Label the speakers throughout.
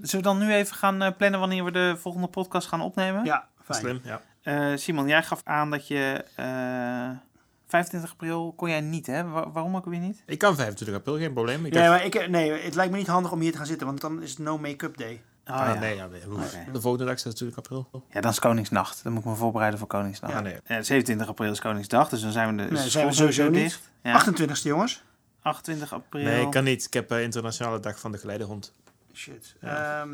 Speaker 1: Zullen we dan nu even gaan eh, plannen wanneer we de volgende podcast gaan opnemen?
Speaker 2: Ja, fijn.
Speaker 3: Slim, ja.
Speaker 1: Eh, Simon, jij gaf aan dat je eh 25 april kon jij niet, hè? Wa- waarom ook weer niet?
Speaker 3: Ik kan 25 april, geen probleem. Ik
Speaker 2: Nee,
Speaker 3: heb-
Speaker 2: maar ik, nee, het lijkt me niet handig om hier te gaan zitten, want dan is het no make-up day.
Speaker 1: Oh,
Speaker 3: Ah,
Speaker 1: ja.
Speaker 3: nee, ja. De volgende dag is natuurlijk april.
Speaker 1: ja, dan is Koningsnacht. Dan moet ik me voorbereiden voor Koningsnacht.
Speaker 3: Ja, nee.
Speaker 1: Ja, 27 april is Koningsdag, dus dan zijn we de
Speaker 2: Nee, zijn we sowieso niet.
Speaker 1: dicht. Ja.
Speaker 2: 28ste, jongens.
Speaker 1: 28 april.
Speaker 3: Nee, ik kan niet. Ik heb eh, internationale dag van de geleidehond.
Speaker 2: Shit.
Speaker 3: Ja.
Speaker 2: Ehm,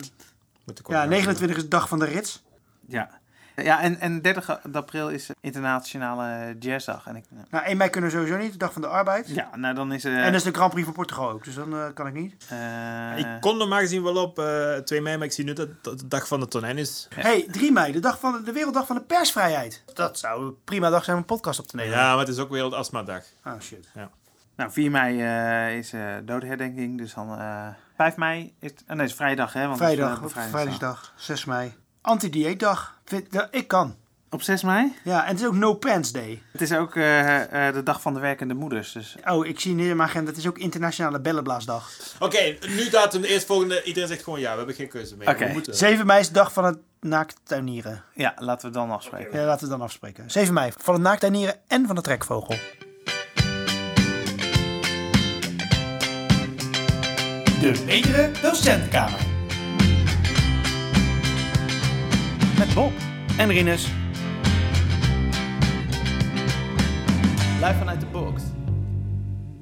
Speaker 2: ja,
Speaker 3: ook
Speaker 2: 29 is de dag van de rits.
Speaker 1: Ja. Ja, en, en 30 april is internationale jazzdag. En ik,
Speaker 2: Nou, 1 mei kunnen we sowieso niet, de dag van de arbeid.
Speaker 1: ja, nou dan is... eh
Speaker 2: En dat is de Grand Prix van Portugal ook, dus dan eh, kan ik niet.
Speaker 1: eh,
Speaker 3: Ik kon normaal gezien wel op eh 2 mei, maar ik zie nu dat dat de dag van de tonijn is.
Speaker 1: Ja.
Speaker 2: hey, 3 mei, de, dag van de, de Werelddag van de Persvrijheid. Dat zou een prima dag zijn om een podcast op te nemen.
Speaker 3: Ja, maar het is ook Wereld Astma Dag.
Speaker 2: Oh, shit.
Speaker 1: Nou, 4 mei eh, is eh doodherdenking, dus dan... eh 5 mei is... Oh nee, is vrijdag, hè? Want het is,
Speaker 2: Vrijdag,
Speaker 1: eh,
Speaker 2: op
Speaker 1: bevrijdingsdag.
Speaker 2: Vrijdagsdag, 6 mei. Anti-dieetdag. Ik kan.
Speaker 1: Op 6 mei?
Speaker 2: Ja, en het is ook No Pants Day.
Speaker 1: Het is ook eh, eh, de dag van de werkende moeders, dus...
Speaker 2: Oh, ik zie hier in mijn agenda, het is ook Internationale Bellenblaasdag.
Speaker 3: Oké, nu datum de eerstvolgende. Iedereen zegt gewoon ja, we hebben geen keuze meer.
Speaker 1: Oké.
Speaker 3: We moeten.
Speaker 2: 7 mei is de dag van het naaktuinieren.
Speaker 1: Ja, laten we dan afspreken.
Speaker 2: Ja, laten we dan afspreken. 7 mei, van het naaktuinieren en van de trekvogel.
Speaker 4: De betere docentenkamer.
Speaker 1: Met Bob.
Speaker 2: En Rinus.
Speaker 1: Live vanuit de box.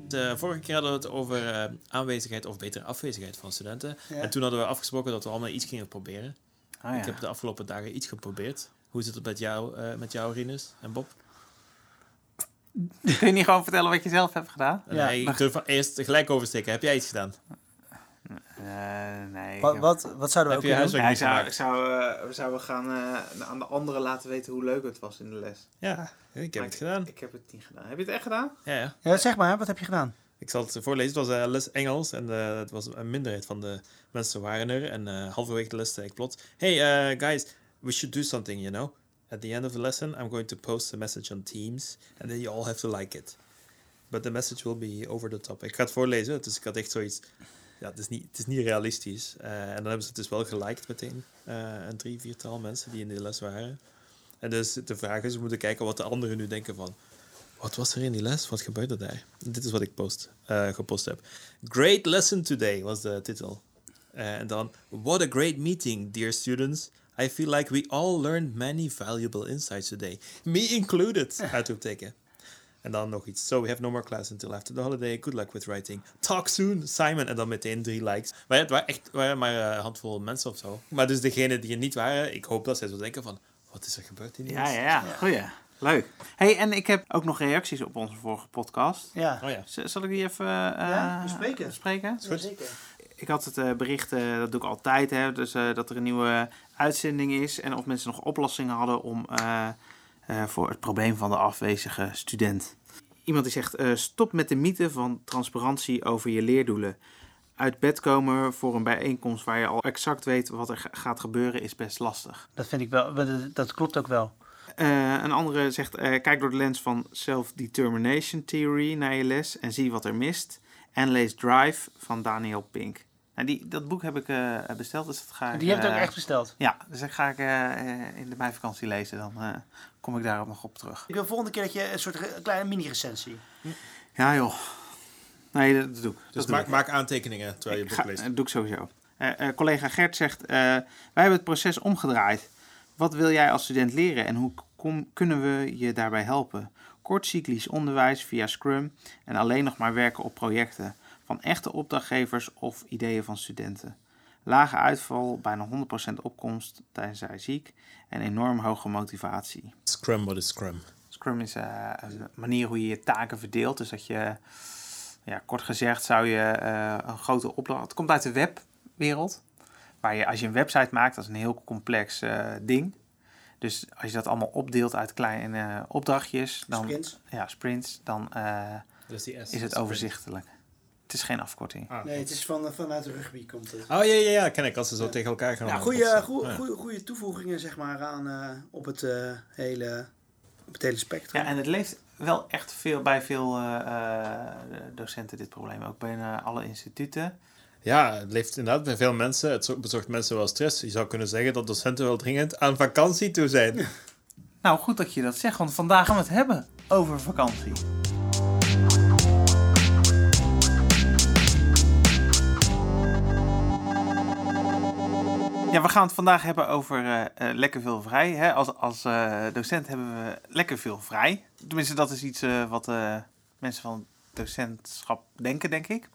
Speaker 3: De vorige keer hadden we het over eh, aanwezigheid of betere afwezigheid van studenten.
Speaker 2: Ja.
Speaker 3: En toen hadden we afgesproken dat we allemaal iets gingen proberen.
Speaker 1: Ah,
Speaker 3: Ik heb de afgelopen dagen iets geprobeerd. Hoe zit het met jou, eh, met jou Rinus en Bob?
Speaker 1: Kun je niet gewoon vertellen wat je zelf hebt gedaan?
Speaker 2: Ja,
Speaker 3: nee, ik durf eerst gelijk oversteken. Heb jij iets gedaan?
Speaker 1: Eh, nee.
Speaker 2: Wat, wat, wat zouden we
Speaker 3: Heb
Speaker 2: ook
Speaker 3: je
Speaker 2: kunnen doen?
Speaker 1: Ja, ik
Speaker 3: huiswerk
Speaker 1: zou, ik zou, eh, we zouden gaan eh, aan de anderen laten weten hoe leuk het was in de les.
Speaker 3: Ja, ik heb
Speaker 1: Maar
Speaker 3: het gedaan.
Speaker 1: Ik heb het niet gedaan. Heb je het echt gedaan?
Speaker 3: Ja, ja.
Speaker 2: Ja, zeg maar, wat heb je gedaan?
Speaker 3: Ik zal het voorlezen. Het was eh, les Engels en eh, het was een minderheid van de mensen waren er. En eh, halverwege de les zei ik plots... Hey uh, guys, we should do something, you know? At the end of the lesson, I'm going to post a message on Teams. And then you all have to like it. But the message will be over the top. Ik ga het voorlezen, dus ik had echt zoiets... Ja, het is niet, het is niet realistisch. Eh, en dan hebben ze het dus wel geliked meteen. Eh een drie, viertal mensen die in de les waren. En dus de vraag is, we moeten kijken wat de anderen nu denken van... Wat was er in die les? Wat gebeurde daar? Dit is wat ik post, eh, gepost heb. Great lesson today was de titel. En dan, what a great meeting, dear students. I feel like we all learned many valuable insights today. Me included, uitroepteken. En dan nog iets. So we have no more class until after the holiday. Good luck with writing. Talk soon, Simon. En dan meteen drie likes. Maar het waren echt waren maar eh, een handvol mensen of zo. Maar dus degenen die er niet waren, ik hoop dat zij zo denken van... Wat is er gebeurd in die
Speaker 1: Ja, ja, ja. Goeie. Leuk. hey, en ik heb ook nog reacties op onze vorige podcast.
Speaker 2: Ja,
Speaker 3: Oh ja.
Speaker 1: Zal ik die even eh,
Speaker 2: Ja, bespreken.
Speaker 1: bespreken?
Speaker 3: goed.
Speaker 2: zeker.
Speaker 1: Ik had het eh, bericht, eh, dat doe ik altijd, hè, dus, eh, dat er een nieuwe uitzending is. En of mensen nog oplossingen hadden om, voor het probleem van de afwezige student. Iemand die zegt, eh, stop met de mythe van transparantie over je leerdoelen. Uit bed komen voor een bijeenkomst waar je al exact weet wat er ga- gaat gebeuren is best lastig.
Speaker 2: Dat vind ik wel, dat- klopt ook wel.
Speaker 1: Eh, een andere zegt, eh, kijk door de lens van Self-Determination Theory naar je les en zie wat er mist. En lees Drive van Daniel Pink. Nou, die, dat boek heb ik eh, besteld, dus dat ga ik...
Speaker 2: Die heb je ook
Speaker 1: eh,
Speaker 2: echt besteld.
Speaker 1: Ja, dus dat ga ik eh, eh, in de meivakantie lezen. Dan eh, kom ik daarop nog op terug.
Speaker 2: Ik wil volgende keer dat je een soort kleine mini-recensie.
Speaker 1: Ja joh. Nee, dat, dat doe ik.
Speaker 3: Dus
Speaker 1: dat doe
Speaker 3: maak,
Speaker 1: ik.
Speaker 3: maak aantekeningen terwijl je
Speaker 1: Ik
Speaker 3: boek leest.
Speaker 1: Dat doe ik sowieso. Eh, eh, collega Gert zegt, eh, wij hebben het proces omgedraaid. Wat wil jij als student leren en hoe kom- kunnen we je daarbij helpen? Kort cyclisch onderwijs via Scrum en alleen nog maar werken op projecten van echte opdrachtgevers of ideeën van studenten. Lage uitval, bijna 100% opkomst tijdens zij ziek en enorm hoge motivatie.
Speaker 3: Scrum, wat is Scrum?
Speaker 1: Scrum is eh, een manier hoe je je taken verdeelt. Dus dat je, ja, kort gezegd, zou je eh, een grote opdracht. Het komt uit de webwereld. Waar je, als je een website maakt, dat is een heel complex eh, ding. Dus als je dat allemaal opdeelt uit kleine eh, opdrachtjes, dan,
Speaker 2: Sprints.
Speaker 1: ja, sprints, dan eh,
Speaker 3: is
Speaker 1: het overzichtelijk. Het is geen afkorting.
Speaker 3: Ah,
Speaker 2: Nee, het is van, vanuit de rugby komt het.
Speaker 3: Oh ja, ja, ja, ken ik. Als ze zo tegen elkaar gaan.
Speaker 2: Ja, goede, goede, goede, toevoegingen zeg maar, aan, eh, op, het, eh, hele, op het hele spectrum.
Speaker 1: Ja, en het leeft wel echt veel bij veel eh, eh, docenten dit probleem. Ook bijna alle instituten.
Speaker 3: Ja, het leeft inderdaad bij veel mensen. Het zo- bezorgt mensen wel stress. Je zou kunnen zeggen dat docenten wel dringend aan vakantie toe zijn.
Speaker 1: Nou, goed dat je dat zegt, want vandaag gaan we het hebben over vakantie. Ja, we gaan het vandaag hebben over eh, eh, lekker veel vrij. Hè? Als, als eh, docent hebben we lekker veel vrij. Tenminste, dat is iets eh, wat mensen van docentschap denken, denk ik.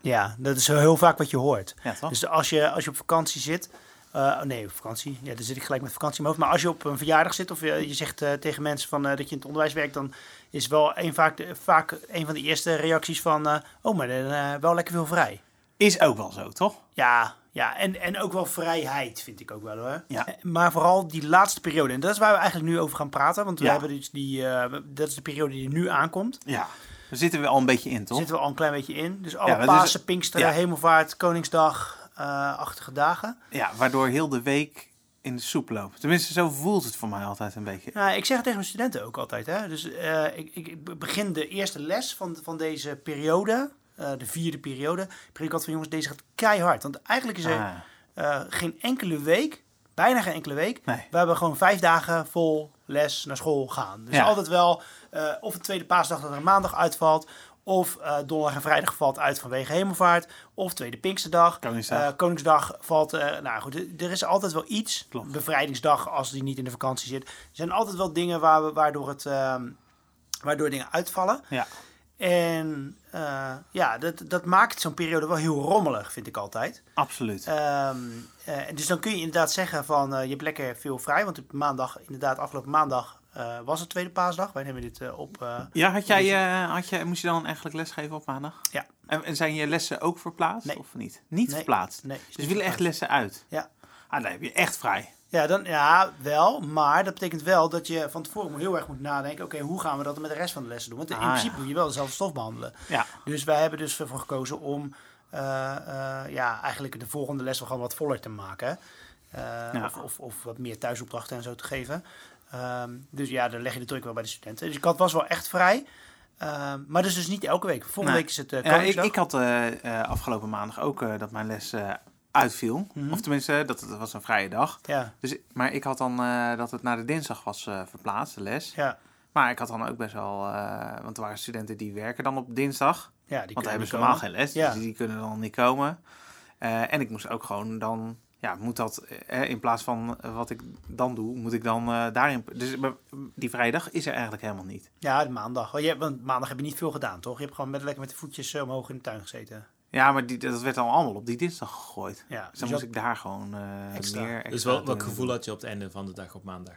Speaker 2: Ja, dat is heel vaak wat je hoort.
Speaker 1: Ja, toch?
Speaker 2: Dus als je, als je op vakantie zit. eh, nee, op vakantie. Ja, dan zit ik gelijk met vakantie in mijn hoofd. Maar als je op een verjaardag zit of je, je zegt tegen mensen van, dat je in het onderwijs werkt, dan is wel een, vaak, de, vaak een van de eerste reacties van: Oh, maar dan, wel lekker veel vrij.
Speaker 1: Is ook wel zo, toch?
Speaker 2: Ja, ja en, en ook wel vrijheid, vind ik ook wel hoor.
Speaker 1: Ja.
Speaker 2: Eh, Maar vooral die laatste periode. En dat is waar we eigenlijk nu over gaan praten. Want we
Speaker 1: Ja.
Speaker 2: hebben dus die, eh, dat is de periode die nu aankomt.
Speaker 1: Ja. Daar zitten we al een beetje in, toch?
Speaker 2: zitten we al een klein beetje in. Dus alle
Speaker 1: Ja, dus-
Speaker 2: Pasen, Pinksteren,
Speaker 1: ja.
Speaker 2: Hemelvaart, Koningsdag, eh, achtige dagen.
Speaker 1: Ja, waardoor heel de week in de soep loopt. Tenminste, zo voelt het voor mij altijd een beetje.
Speaker 2: Nou, ik zeg het tegen mijn studenten ook altijd. Hè? Dus ik, ik begin de eerste les van, van deze periode, de vierde periode. Predikant van jongens, deze gaat keihard. Want eigenlijk is er
Speaker 1: Ah,
Speaker 2: eh, geen enkele week, bijna geen enkele week,
Speaker 1: nee.
Speaker 2: waar we gewoon vijf dagen vol les naar school gaan. Dus
Speaker 1: Ja.
Speaker 2: altijd wel, eh, of een tweede paasdag dat er een maandag uitvalt, of eh, donderdag en vrijdag valt uit vanwege hemelvaart, of tweede Pinksterdag.
Speaker 1: Koningsdag.
Speaker 2: Eh, Koningsdag valt, eh, nou goed, er- er is altijd wel iets.
Speaker 1: Klopt.
Speaker 2: Bevrijdingsdag, als die niet in de vakantie zit. Er zijn altijd wel dingen waar we, waardoor, het, ehm, waardoor dingen uitvallen.
Speaker 1: Ja.
Speaker 2: En eh, ja, dat, dat maakt zo'n periode wel heel rommelig, vind ik altijd.
Speaker 1: Absoluut.
Speaker 2: Eh, dus dan kun je inderdaad zeggen van eh, je hebt lekker veel vrij. Want op maandag, inderdaad, afgelopen maandag was het tweede paasdag. Wij nemen dit op.
Speaker 1: Ja, had jij, had jij, moest je dan eigenlijk lesgeven op maandag?
Speaker 2: Ja.
Speaker 1: En, en zijn je lessen ook verplaatst
Speaker 2: Nee.
Speaker 1: of niet? Niet
Speaker 2: Nee.
Speaker 1: verplaatst.
Speaker 2: nee,
Speaker 1: Dus willen echt lessen uit.
Speaker 2: Ja.
Speaker 1: Ah, dan heb je echt vrij.
Speaker 2: Ja, dan, ja, wel. Maar dat betekent wel dat je van tevoren heel erg moet nadenken. Oké, hoe gaan we dat met de rest van de lessen doen? Want in
Speaker 1: Ah,
Speaker 2: principe
Speaker 1: ja.
Speaker 2: moet je wel dezelfde stof behandelen.
Speaker 1: Ja.
Speaker 2: Dus wij hebben dus ervoor gekozen om eh, eh, ja, eigenlijk de volgende les wel gewoon wat voller te maken. Eh,
Speaker 1: Ja.
Speaker 2: of, of, of wat meer thuisopdrachten en zo te geven. Ehm, dus ja, dan leg je de druk wel bij de studenten. Dus ik had was wel echt vrij. Ehm, maar dus, dus niet elke week. Volgende week is het uh,
Speaker 1: Ja, ik, ik had afgelopen maandag ook dat mijn les uitviel.
Speaker 2: Mhm.
Speaker 1: Of tenminste, dat het was een vrije dag.
Speaker 2: Ja,
Speaker 1: Dus, maar ik had dan eh, dat het naar de dinsdag was eh, verplaatst, de les.
Speaker 2: ja,
Speaker 1: Maar ik had dan ook best wel... eh, want er waren studenten die werken dan op dinsdag.
Speaker 2: ja. Die
Speaker 1: Want daar hebben ze normaal geen les,
Speaker 2: Ja.
Speaker 1: dus die kunnen dan niet komen. En ik moest ook gewoon dan, ja, moet dat in plaats van wat ik dan doe, moet ik dan daarin. Dus maar die vrijdag is er eigenlijk helemaal niet.
Speaker 2: Ja, de maandag. Want, je, want maandag heb je niet veel gedaan, toch? Je hebt gewoon met, lekker met de voetjes omhoog in de tuin gezeten.
Speaker 1: Ja, maar die, dat werd dan allemaal op die dinsdag gegooid.
Speaker 2: Ja,
Speaker 1: Dus
Speaker 2: dus
Speaker 1: dan moest ik daar gewoon eh,
Speaker 2: Extra.
Speaker 1: meer. Extra
Speaker 3: Dus wel, welk gevoel had je op het einde van de dag op maandag?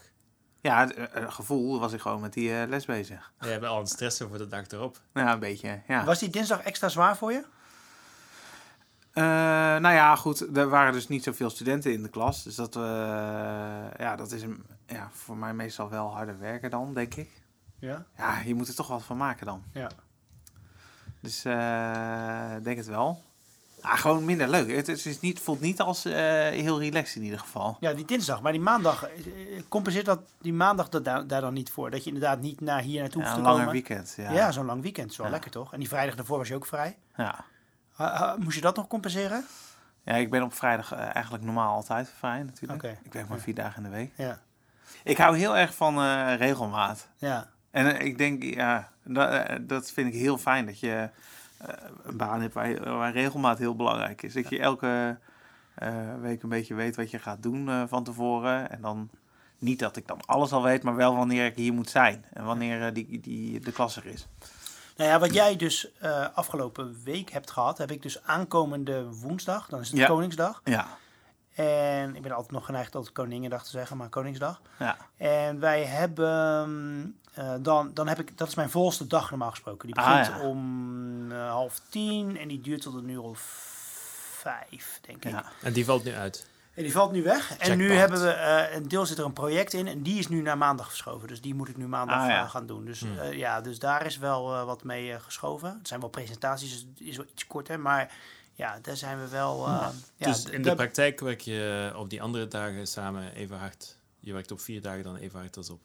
Speaker 1: Ja, het eh, gevoel was ik gewoon met die eh, les bezig.
Speaker 3: Je hebt al een stress voor de dag erop.
Speaker 1: Ja, een beetje. Ja.
Speaker 2: Was die dinsdag extra zwaar voor je?
Speaker 1: Eh, nou ja, goed, er waren dus niet zoveel studenten in de klas. Dus dat, eh, ja, dat is een, ja, voor mij meestal wel harder werken dan, denk ik.
Speaker 2: Ja.
Speaker 1: Ja, je moet er toch wat van maken dan.
Speaker 2: Ja.
Speaker 1: Dus ik denk het wel. Ah, gewoon minder leuk. Het, is niet, voelt niet als eh, heel relaxed in ieder geval.
Speaker 2: Ja, die dinsdag. Maar die maandag, eh, compenseert dat die maandag dat daar, daar dan niet voor? Dat je inderdaad niet naar hier naartoe
Speaker 1: Ja,
Speaker 2: hoeft
Speaker 1: een
Speaker 2: te
Speaker 1: langer
Speaker 2: komen?
Speaker 1: weekend. Ja.
Speaker 2: Ja, zo'n lang weekend is wel
Speaker 1: Ja.
Speaker 2: lekker toch? En die vrijdag daarvoor was je ook vrij.
Speaker 1: Ja.
Speaker 2: Moest je dat nog compenseren?
Speaker 1: ja, ik ben op vrijdag eigenlijk normaal altijd vrij natuurlijk. Ik werk maar vier dagen in de week.
Speaker 2: Ja.
Speaker 1: Ik hou heel erg van regelmaat.
Speaker 2: Ja.
Speaker 1: En ik denk, ja, dat, eh, dat vind ik heel fijn dat je eh, een baan hebt waar, waar regelmaat heel belangrijk is. Dat je elke eh, week een beetje weet wat je gaat doen van tevoren. En dan niet dat ik dan alles al weet, maar wel wanneer ik hier moet zijn. En wanneer die, die, de klas er is.
Speaker 2: Nou ja, wat jij dus afgelopen week hebt gehad, heb ik dus aankomende woensdag. Dan is het
Speaker 1: Ja.
Speaker 2: Koningsdag.
Speaker 1: Ja,
Speaker 2: En ik ben altijd nog geneigd tot Koningendag te zeggen, maar Koningsdag.
Speaker 1: ja.
Speaker 2: En wij hebben eh, dan, dan heb ik, dat is mijn volste dag normaal gesproken. Die
Speaker 1: Ah,
Speaker 2: begint
Speaker 1: ja.
Speaker 2: om eh, half tien en die duurt tot een uur of vijf, denk ik.
Speaker 1: ja.
Speaker 3: En die valt nu uit.
Speaker 2: En die valt nu weg. En nu hebben we, eh, een deel zit er een project in en die is nu naar maandag verschoven. Dus die moet ik nu maandag
Speaker 1: Ah, ja.
Speaker 2: gaan doen. Dus
Speaker 3: Hmm.
Speaker 2: eh, ja, dus daar is wel eh, wat mee geschoven. Het zijn wel presentaties, dus het is wel iets korter, maar ja, daar zijn we wel... eh, ja,
Speaker 3: dus in de praktijk werk je op die andere dagen samen even hard. Je werkt op vier dagen dan even hard als op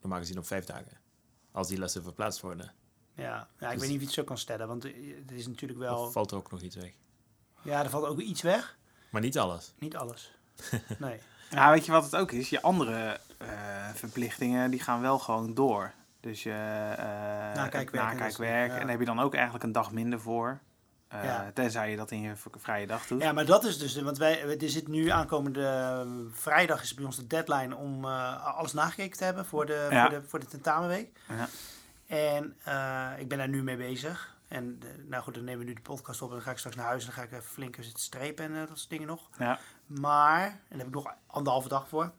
Speaker 3: normaal gezien op vijf dagen. Als die lessen verplaatst worden.
Speaker 2: ja, ja, ik
Speaker 3: dus-
Speaker 2: weet niet of je het zo kan stellen, want eh, het is natuurlijk wel...
Speaker 3: Of valt er ook nog iets weg?
Speaker 2: Ja, er valt ook iets weg.
Speaker 3: Maar niet alles.
Speaker 2: Niet alles. Nee.
Speaker 1: Ja, weet je wat het ook is? Je andere eh, verplichtingen, die gaan wel gewoon door. Dus je uh,
Speaker 2: Nakijkwerk en ja.
Speaker 1: En daar heb je dan ook eigenlijk een dag minder voor. Eh,
Speaker 2: Ja.
Speaker 1: Tenzij je dat in je vrije dag doet.
Speaker 2: Ja, maar dat is dus, want wij, er zit nu aankomende vrijdag is bij ons de deadline om eh, alles nagekeken te hebben voor de,
Speaker 1: Ja.
Speaker 2: voor de, voor de tentamenweek.
Speaker 1: Ja.
Speaker 2: En eh, ik ben daar nu mee bezig. En nou goed, dan nemen we nu de podcast op en dan ga ik straks naar huis en dan ga ik even flink zitten strepen en dat soort dingen nog.
Speaker 1: Ja.
Speaker 2: Maar, en daar heb ik nog anderhalve dag voor.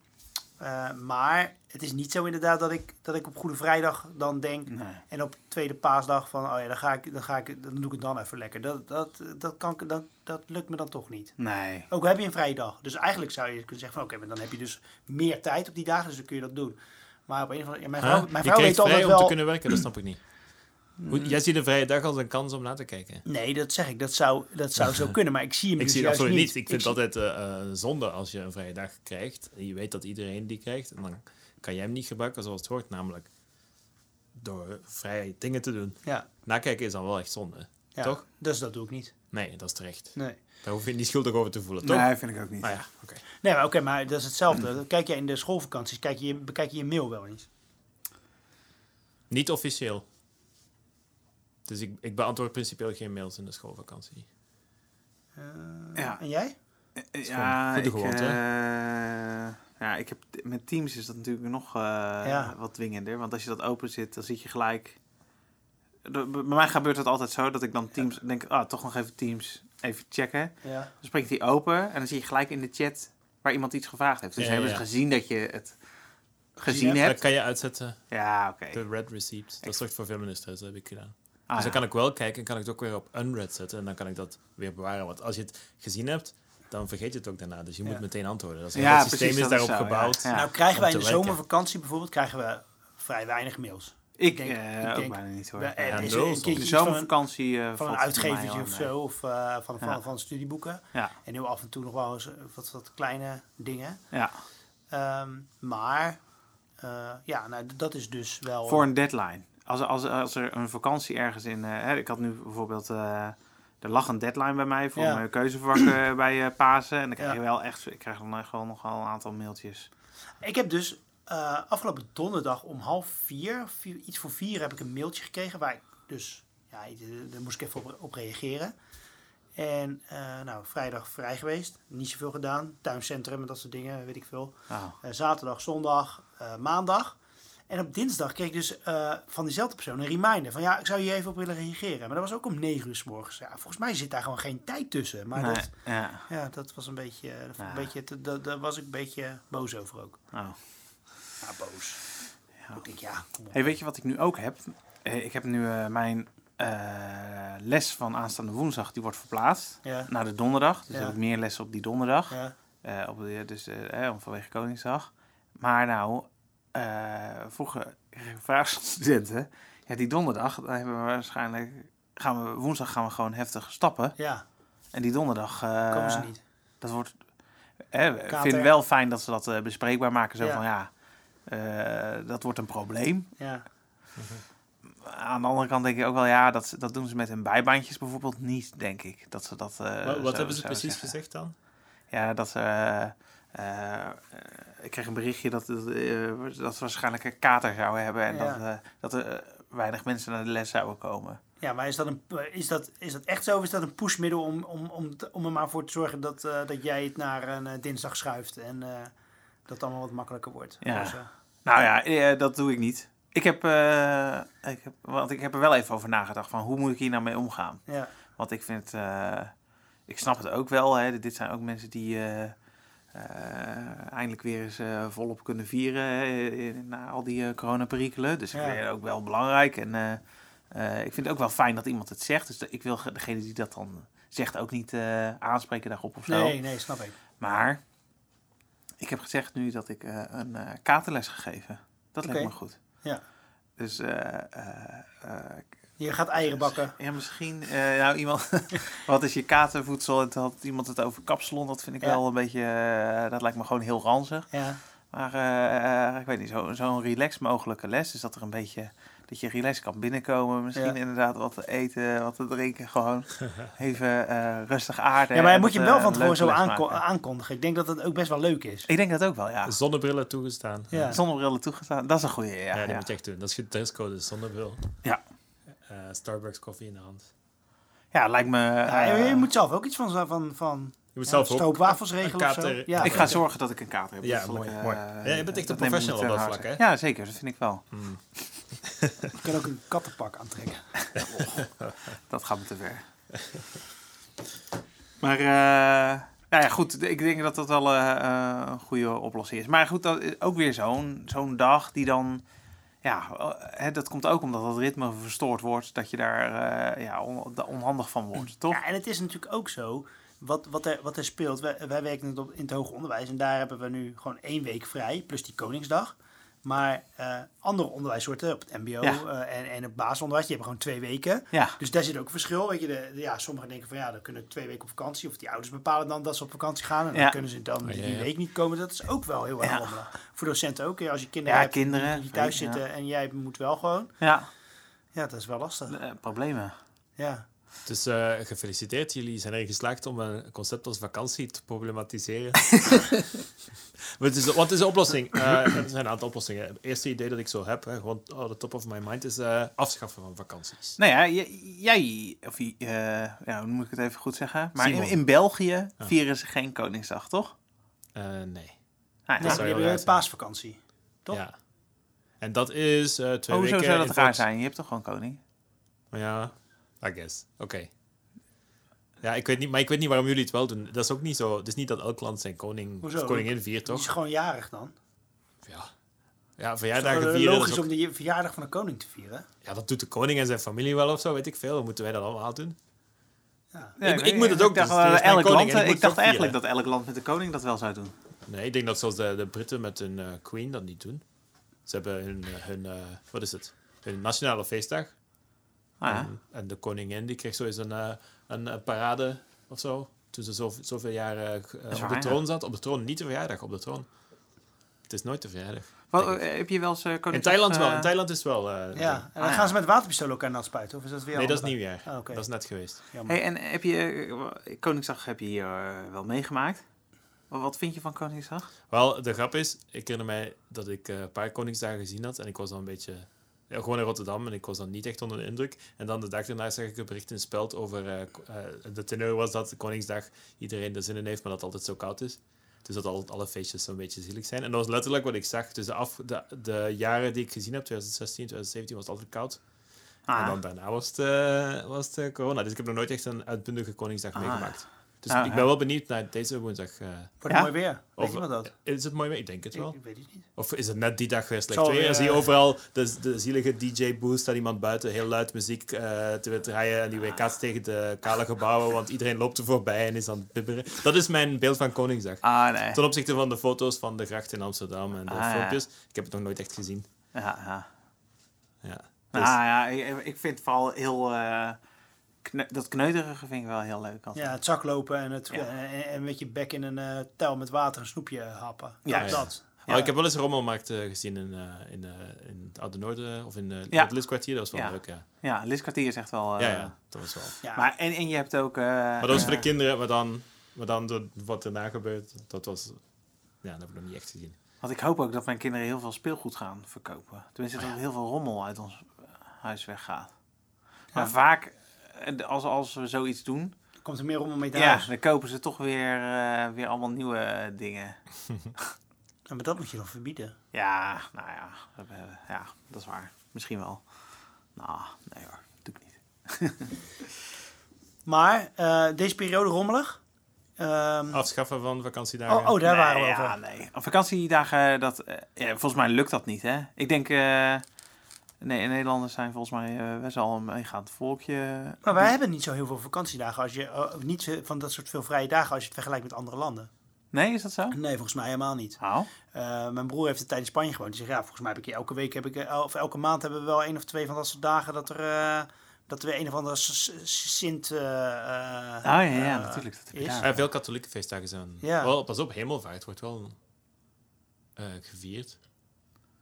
Speaker 2: Eh, maar het is niet zo inderdaad dat ik, dat ik op Goede Vrijdag dan denk
Speaker 1: Nee.
Speaker 2: en op tweede paasdag van, oh ja, dan, ga ik, dan, ga ik, dan doe ik het dan even lekker. Dat, dat, dat, kan, ik- dat, dat lukt me dan toch niet.
Speaker 1: Nee.
Speaker 2: Ook al heb je een vrije dag. Dus eigenlijk zou je kunnen zeggen van, oké, maar dan heb je dus meer tijd op die dagen, dus dan kun je dat doen. Maar op een of andere ja, mijn
Speaker 3: Huh?
Speaker 2: vrouw, mijn
Speaker 3: je
Speaker 2: vrouw weet altijd
Speaker 3: vrij om
Speaker 2: wel...
Speaker 3: te kunnen werken, dat snap ik niet. Hoe, jij ziet een vrije dag als een kans om na te kijken.
Speaker 2: Nee, dat zeg ik. Dat zou, dat zou zo kunnen, maar ik zie hem
Speaker 3: Ik
Speaker 2: dus
Speaker 3: zie
Speaker 2: juist
Speaker 3: absoluut
Speaker 2: niet.
Speaker 3: Ik vind
Speaker 2: zie-
Speaker 3: het altijd eh, eh, zonde als je een vrije dag krijgt. En je weet dat iedereen die krijgt. En dan kan jij hem niet gebruiken zoals het hoort. Namelijk door vrije dingen te doen.
Speaker 2: Ja,
Speaker 3: Nakijken is dan wel echt zonde.
Speaker 2: ja,
Speaker 3: Toch?
Speaker 2: dus dat doe ik niet.
Speaker 3: Nee, dat is terecht.
Speaker 2: Nee.
Speaker 3: Daar hoef je niet schuldig over te voelen, toch?
Speaker 1: Nee, vind ik ook niet.
Speaker 3: Ah ja, oké.
Speaker 2: Nee, maar oké, maar dat is hetzelfde. Kijk je in de schoolvakanties, kijk je, bekijk je je mail wel eens.
Speaker 3: Niet officieel. Dus ik, ik beantwoord principieel geen mails in de schoolvakantie.
Speaker 2: Eh,
Speaker 1: Ja.
Speaker 2: En jij?
Speaker 1: Eh,
Speaker 3: gewoon
Speaker 1: Ja,
Speaker 3: goede
Speaker 1: ik,
Speaker 3: gewoonte,
Speaker 1: eh, ja, ik heb met Teams is dat natuurlijk nog eh,
Speaker 2: Ja.
Speaker 1: wat dwingender. Want als je dat open zit, dan zit je gelijk. Bij mij gebeurt het altijd zo dat ik dan Teams denk, ah, toch nog even Teams even checken.
Speaker 2: Ja.
Speaker 1: Dan spreekt hij open en dan zie je gelijk in de chat waar iemand iets gevraagd heeft. Dus
Speaker 3: Ja,
Speaker 1: hebben
Speaker 3: ja.
Speaker 1: ze gezien dat je het gezien
Speaker 2: hebt?
Speaker 3: Dat kan je uitzetten,
Speaker 1: Ja, oké.
Speaker 3: de red receipt. Dat zorgt voor stress, dat heb ik gedaan.
Speaker 1: Ah,
Speaker 3: dus dan
Speaker 1: ja.
Speaker 3: kan ik wel kijken en kan ik het ook weer op unread zetten. En dan kan ik dat weer bewaren. Want als je het gezien hebt, dan vergeet je het ook daarna. Dus je
Speaker 2: Ja.
Speaker 3: moet meteen antwoorden. Dat is,
Speaker 1: Ja,
Speaker 3: het systeem
Speaker 1: precies,
Speaker 3: is daarop
Speaker 1: zo,
Speaker 3: gebouwd.
Speaker 1: Ja.
Speaker 2: Nou, krijgen wij in de zomervakantie bijvoorbeeld krijgen we vrij weinig mails.
Speaker 1: Ik,
Speaker 2: denk-
Speaker 1: eh,
Speaker 2: ik
Speaker 1: ook
Speaker 2: denk-
Speaker 1: bijna niet hoor.
Speaker 2: Ja,
Speaker 3: nul
Speaker 2: een
Speaker 1: de zomervakantie eh,
Speaker 2: van een
Speaker 1: mij
Speaker 2: uitgevertje of zo, of eh, van, van,
Speaker 1: Ja.
Speaker 2: van studieboeken.
Speaker 1: Ja,
Speaker 2: En heel af en toe nog wel eens eh, wat, wat kleine dingen.
Speaker 1: ja.
Speaker 2: Ehm, maar, eh, ja, nou, dat is dus wel...
Speaker 1: Voor een deadline. Als, als, als er een vakantie ergens in... eh, hè, ik had nu bijvoorbeeld... eh, er lag een deadline bij mij voor
Speaker 2: Ja.
Speaker 1: mijn keuzevak bij eh, Pasen. En dan krijg
Speaker 2: Ja.
Speaker 1: je wel echt... Ik krijg dan echt wel nogal een aantal mailtjes.
Speaker 2: Ik heb dus eh, afgelopen donderdag om half vier, vier- iets voor vier, heb ik een mailtje gekregen waar ik dus, ja, daar moest ik even op, op reageren. En eh, nou, vrijdag vrij geweest, niet zoveel gedaan, tuincentrum en dat soort dingen, weet ik veel.
Speaker 1: Oh.
Speaker 2: Eh, zaterdag, zondag, eh, maandag. En op dinsdag kreeg ik dus eh, van diezelfde persoon een reminder van ja, ik zou hier even op willen reageren. Maar dat was ook om negen uur s morgens. Ja, volgens mij zit daar gewoon geen tijd tussen. Maar
Speaker 1: Nee,
Speaker 2: dat,
Speaker 1: ja.
Speaker 2: ja, dat was een beetje, dat
Speaker 1: Ja.
Speaker 2: een beetje dat- daar was ik een beetje boos over ook.
Speaker 1: Oh.
Speaker 2: Ja, boos.
Speaker 1: Ja.
Speaker 2: Ik denk, ja.
Speaker 1: Hey, weet je wat ik nu ook heb? Eh, ik heb nu eh, mijn les van aanstaande woensdag, die wordt verplaatst
Speaker 2: Ja,
Speaker 1: naar de donderdag. Dus heb ik meer lessen op die donderdag.
Speaker 2: ja,
Speaker 1: op de, dus vanwege Koningsdag. Maar nou, eh, vroeger van studenten. Ja, die donderdag, dan hebben we waarschijnlijk... Gaan we, woensdag gaan we gewoon heftig stappen.
Speaker 2: ja,
Speaker 1: En die donderdag, eh,
Speaker 2: komen ze niet.
Speaker 1: dat wordt... eh, ik vind het wel fijn dat ze dat eh, bespreekbaar maken. Zo
Speaker 2: Ja.
Speaker 1: van, ja, dat wordt een probleem.
Speaker 2: Ja,
Speaker 1: Aan de andere kant denk ik ook wel, ja, dat, dat doen ze met hun bijbaantjes bijvoorbeeld niet, denk ik. Dat ze dat.
Speaker 3: wat wat hebben ze precies
Speaker 1: zeggen.
Speaker 3: gezegd dan?
Speaker 1: Ja, dat ze. Eh, eh, ik kreeg een berichtje dat, dat, eh, dat ze waarschijnlijk een kater zouden hebben en
Speaker 2: Ja.
Speaker 1: dat, dat er weinig mensen naar de les zouden komen.
Speaker 2: ja maar is dat, een, is, dat, is dat echt zo of is dat een pushmiddel om, om, om, om er maar voor te zorgen dat, dat jij het naar een dinsdag schuift en dat het allemaal wat makkelijker wordt?
Speaker 1: Ja.
Speaker 2: Dus,
Speaker 1: Nou ja, dat doe ik niet. Ik heb, ik heb, want ik heb er wel even over nagedacht van hoe moet ik hier nou mee omgaan.
Speaker 2: ja,
Speaker 1: Want ik vind, ik snap het ook wel. Hè. Dit zijn ook mensen die eindelijk weer eens eh, volop kunnen vieren hè, na al die eh coronaperikelen. Dus ik vind het ook wel belangrijk. En eh, eh, ik vind het ook wel fijn dat iemand het zegt. Dus ik wil ge- degene die dat dan zegt ook niet eh, aanspreken daarop of zo.
Speaker 2: nee, nee, snap ik.
Speaker 1: Maar ik heb gezegd nu dat ik eh, een eh katerles gegeven. Dat lijkt
Speaker 2: Oké.
Speaker 1: me goed.
Speaker 2: Ja.
Speaker 1: Dus eh, eh, eh,
Speaker 2: Je gaat eieren bakken.
Speaker 1: ja, misschien. eh, nou, iemand. wat is je katervoedsel? En toen had iemand het over kapsalon. Dat vind ik
Speaker 2: Ja.
Speaker 1: wel een beetje. eh, dat lijkt me gewoon heel ranzig.
Speaker 2: Ja,
Speaker 1: Maar eh, ik weet niet, zo- zo'n relax mogelijke les. Dus dat er een beetje, dat je relaxed kan binnenkomen. Misschien
Speaker 2: Ja.
Speaker 1: inderdaad wat te eten, wat te drinken. Gewoon even eh, rustig aarden.
Speaker 2: Ja, maar
Speaker 1: en
Speaker 2: moet je
Speaker 1: dat,
Speaker 2: wel van tevoren zo aanko- aankondigen. Ik denk dat het ook best wel leuk is.
Speaker 1: Ik denk dat ook wel, ja.
Speaker 3: Zonnebrillen toegestaan.
Speaker 2: Ja.
Speaker 1: Zonnebrillen toegestaan, dat is een goede, ja.
Speaker 3: Ja,
Speaker 1: ja,
Speaker 3: die moet je echt doen. Dat is je dresscode, zonnebril.
Speaker 1: Ja.
Speaker 3: Eh, Starbucks koffie in de hand.
Speaker 1: Ja, lijkt me...
Speaker 2: Ja,
Speaker 1: eh,
Speaker 2: je, moet zelf ook iets van, van, van
Speaker 3: Je moet
Speaker 2: ja,
Speaker 3: zelf ook
Speaker 2: stroopwafels
Speaker 3: een
Speaker 2: regelen of zo.
Speaker 3: kater-
Speaker 2: Ja.
Speaker 1: ik ga zorgen dat ik een kater heb.
Speaker 3: Ja, mooi,
Speaker 1: ik, eh,
Speaker 3: mooi. Ja, je bent echt een
Speaker 1: ik
Speaker 3: professional op dat vlak, hè?
Speaker 1: Ja, zeker. Dat vind ik wel.
Speaker 3: Hmm.
Speaker 2: Je kan ook een kattenpak aantrekken.
Speaker 1: Dat gaat me te ver. maar, eh, nou ja, goed. Ik denk dat dat wel eh, eh, een goede oplossing is. Maar goed, dat is ook weer zo'n zo'n dag die dan... Ja, eh, hè, dat komt ook omdat het ritme verstoord wordt. Dat je daar eh, ja, on- onhandig van wordt, toch?
Speaker 2: Ja, en het is natuurlijk ook zo, wat, wat, er, wat er speelt. Wij, wij werken in het hoger onderwijs en daar hebben we nu gewoon één week vrij, plus die Koningsdag. Maar eh, andere onderwijssoorten, op het mbo
Speaker 1: Ja.
Speaker 2: eh, en, en het basisonderwijs, die hebben gewoon twee weken.
Speaker 1: Ja,
Speaker 2: Dus daar zit ook een verschil. Weet je, de, de- ja, sommigen denken van ja, dan kunnen twee weken op vakantie. Of die ouders bepalen dan dat ze op vakantie gaan. En dan kunnen ze dan
Speaker 3: Oh, ja,
Speaker 2: die week niet komen. Dat is ook wel heel erg
Speaker 1: Ja.
Speaker 2: rommelig. Voor docenten ook. Als je kinderen
Speaker 1: Ja,
Speaker 2: hebt
Speaker 1: kinderen,
Speaker 2: die thuis zitten en jij moet wel gewoon.
Speaker 1: ja.
Speaker 2: Ja, dat is wel lastig.
Speaker 1: eh, problemen.
Speaker 2: Ja.
Speaker 3: Dus eh, gefeliciteerd, jullie zijn erin geslaagd om een concept als vakantie te problematiseren. Het is, wat is de oplossing? Eh, er zijn een aantal oplossingen. Het eerste idee dat ik zo heb, hè, gewoon on the top of my mind, is eh, afschaffen van vakanties.
Speaker 1: Nou ja, jij, of eh, ja, hoe moet ik het even goed zeggen? Maar in, in België vieren ze geen Koningsdag, toch?
Speaker 3: Eh, nee.
Speaker 1: Nou,
Speaker 2: Nee,
Speaker 1: ja.
Speaker 2: die hebben een
Speaker 3: zijn.
Speaker 2: paasvakantie. Toch?
Speaker 3: Ja. En dat is eh, twee
Speaker 1: Oh, hoezo
Speaker 3: weken...
Speaker 1: zou dat raar zijn? Je hebt toch gewoon koning?
Speaker 3: Ja, I guess. Oké. Ja, ik weet niet, maar ik weet niet waarom jullie het wel doen. Dat is ook niet zo. Het is niet dat elk land zijn koning
Speaker 2: Hoezo?
Speaker 3: of koningin viert,
Speaker 2: Die is
Speaker 3: toch?
Speaker 2: gewoon jarig dan.
Speaker 3: Ja. Ja,
Speaker 2: Het
Speaker 3: verjaardagen
Speaker 2: is
Speaker 3: vieren.
Speaker 2: logisch
Speaker 3: is ook-
Speaker 2: om de verjaardag van een koning te vieren.
Speaker 3: Ja, dat doet de koning en zijn familie wel of zo, weet ik veel. Dan moeten wij dat allemaal doen.
Speaker 2: Ja.
Speaker 3: Ik- ik moet het ook
Speaker 1: dacht,
Speaker 3: het is
Speaker 1: elk land,
Speaker 3: ik het
Speaker 1: dacht eigenlijk dat elk land met de koning dat wel zou doen.
Speaker 3: Nee, ik denk dat zoals de, de Britten met hun eh, queen dat niet doen. Ze hebben hun, eh, hun eh, wat is het? Hun nationale feestdag.
Speaker 1: Ah, ja.
Speaker 3: En, en de koningin die kreeg zo eens een, eh, een, eh, parade of zo. Toen ze zo, zoveel jaar eh, g- eh, op
Speaker 1: waar,
Speaker 3: de troon zat. Op de troon, niet de verjaardag, op de troon. Het is nooit de verjaardag.
Speaker 1: Wat, heb je wel eens koning?
Speaker 3: In Thailand wel. In Thailand is het wel. eh,
Speaker 2: Ja, en dan
Speaker 1: Ah, ja.
Speaker 2: gaan ze met waterpistolen elkaar nat spuiten. Of is dat weer
Speaker 3: Nee, dat is nieuwjaar.
Speaker 2: Ah, oké.
Speaker 3: Dat is net geweest.
Speaker 2: Jammer.
Speaker 1: Hey, en heb je Koningsdag heb je hier wel meegemaakt? Wat- Wat vind je van Koningsdag?
Speaker 3: Wel, de grap is, ik herinner mij dat ik eh, een paar Koningsdagen gezien had. En ik was dan een beetje... Ja, gewoon in Rotterdam en ik was dan niet echt onder de indruk. En dan de dag daarna zag ik een bericht in speld over... eh, eh, de teneur was dat Koningsdag iedereen er zin in heeft, maar dat het altijd zo koud is. Dus dat al, alle feestjes zo'n beetje zielig zijn. En dat was letterlijk wat ik zag. Dus de, af, de, de jaren die ik gezien heb, 2016, 2017, was het altijd koud.
Speaker 1: Ah,
Speaker 3: En dan daarna was het, eh, was het corona. Dus ik heb nog nooit echt een uitbundige Koningsdag
Speaker 1: Ah.
Speaker 3: meegemaakt. Dus
Speaker 1: Ah,
Speaker 3: ik ben wel benieuwd naar deze woensdag. eh,
Speaker 2: Wordt
Speaker 1: Ja?
Speaker 2: mooi weer. Weet je dat?
Speaker 3: is het mooi weer? Ik denk het wel.
Speaker 2: ik weet het niet.
Speaker 3: Of is het net die dag weer slecht weer? En zie je
Speaker 2: eh,
Speaker 3: overal de, de zielige DJ-boost, staat iemand buiten heel luid muziek eh, te draaien en die weer kaatst tegen de kale gebouwen, want iedereen loopt er voorbij en is aan het bibberen. Dat is mijn beeld van Koningsdag.
Speaker 1: ah nee.
Speaker 3: Ten opzichte van de foto's van de gracht in Amsterdam en de
Speaker 1: Ah, ja.
Speaker 3: filmpjes. Ik heb het nog nooit echt gezien.
Speaker 1: Ja, ja.
Speaker 3: Ja. Dus-
Speaker 1: ja, ik, ik vind het vooral heel... eh, kne- dat kneuterige vind ik wel heel leuk. altijd.
Speaker 2: Ja, het zaklopen en, het,
Speaker 1: Ja.
Speaker 2: en, en met je bek in een eh tuil met water een snoepje happen.
Speaker 1: Ja,
Speaker 2: dat.
Speaker 1: Ja.
Speaker 3: Oh, ik heb wel eens een rommelmarkt eh, gezien in, eh, in, eh, in het Oude Noorden of in, uh,
Speaker 1: Ja.
Speaker 3: het Liskwartier. Dat was wel
Speaker 1: Ja.
Speaker 3: leuk, ja.
Speaker 1: Ja, Liz Kwartier is echt wel... eh,
Speaker 3: ja, ja, dat was wel.
Speaker 2: Ja.
Speaker 1: Maar, en, en je hebt ook... eh,
Speaker 3: Maar dat was voor de
Speaker 1: eh,
Speaker 3: kinderen, maar dan, maar dan door wat erna gebeurt, dat was... Ja, dat heb ik nog niet echt gezien.
Speaker 1: Want ik hoop ook dat mijn kinderen heel veel speelgoed gaan verkopen. Tenminste, dat er heel veel rommel uit ons eh, huis weggaat. Maar
Speaker 2: Ja.
Speaker 1: vaak, eh, als, als we zoiets doen,
Speaker 2: Komt er meer om mee te
Speaker 1: ja,
Speaker 2: huis.
Speaker 1: dan kopen ze toch weer, eh, weer allemaal nieuwe eh, dingen.
Speaker 2: Ja, maar dat moet je dan verbieden.
Speaker 1: Ja, nou ja, we hebben- ja, dat is waar. Misschien wel. Nou, nee hoor, doe ik niet.
Speaker 2: Maar eh, deze periode rommelig. Ehm,
Speaker 3: Afschaffen van vakantiedagen.
Speaker 2: oh, oh, daar
Speaker 1: nee,
Speaker 2: waren we
Speaker 1: ja,
Speaker 2: over.
Speaker 1: nee. Op vakantiedagen, dat, eh, ja, volgens mij lukt dat niet, hè? Ik denk, eh, nee, Nederlanders zijn volgens mij eh, best wel een meegaand volkje.
Speaker 2: Maar wij hebben niet zo heel veel vakantiedagen. Als je, eh, niet zo- van dat soort veel vrije dagen als je het vergelijkt met andere landen.
Speaker 1: Nee, is dat zo?
Speaker 2: Nee, volgens mij helemaal niet.
Speaker 1: Oh.
Speaker 2: Eh, mijn broer heeft een tijd in Spanje gewoond. Die zegt, ja, volgens mij heb ik elke week, heb ik, eh, of elke maand hebben we wel één of twee van dat soort dagen dat er, eh, dat weer een of andere Sint... eh, eh,
Speaker 1: Oh ja, ja,
Speaker 2: eh,
Speaker 1: natuurlijk. Dat
Speaker 2: is.
Speaker 3: Ja, veel katholieke feestdagen zijn.
Speaker 2: Ja.
Speaker 3: Wel, pas op, hemelvaart wordt wel... eh, gevierd.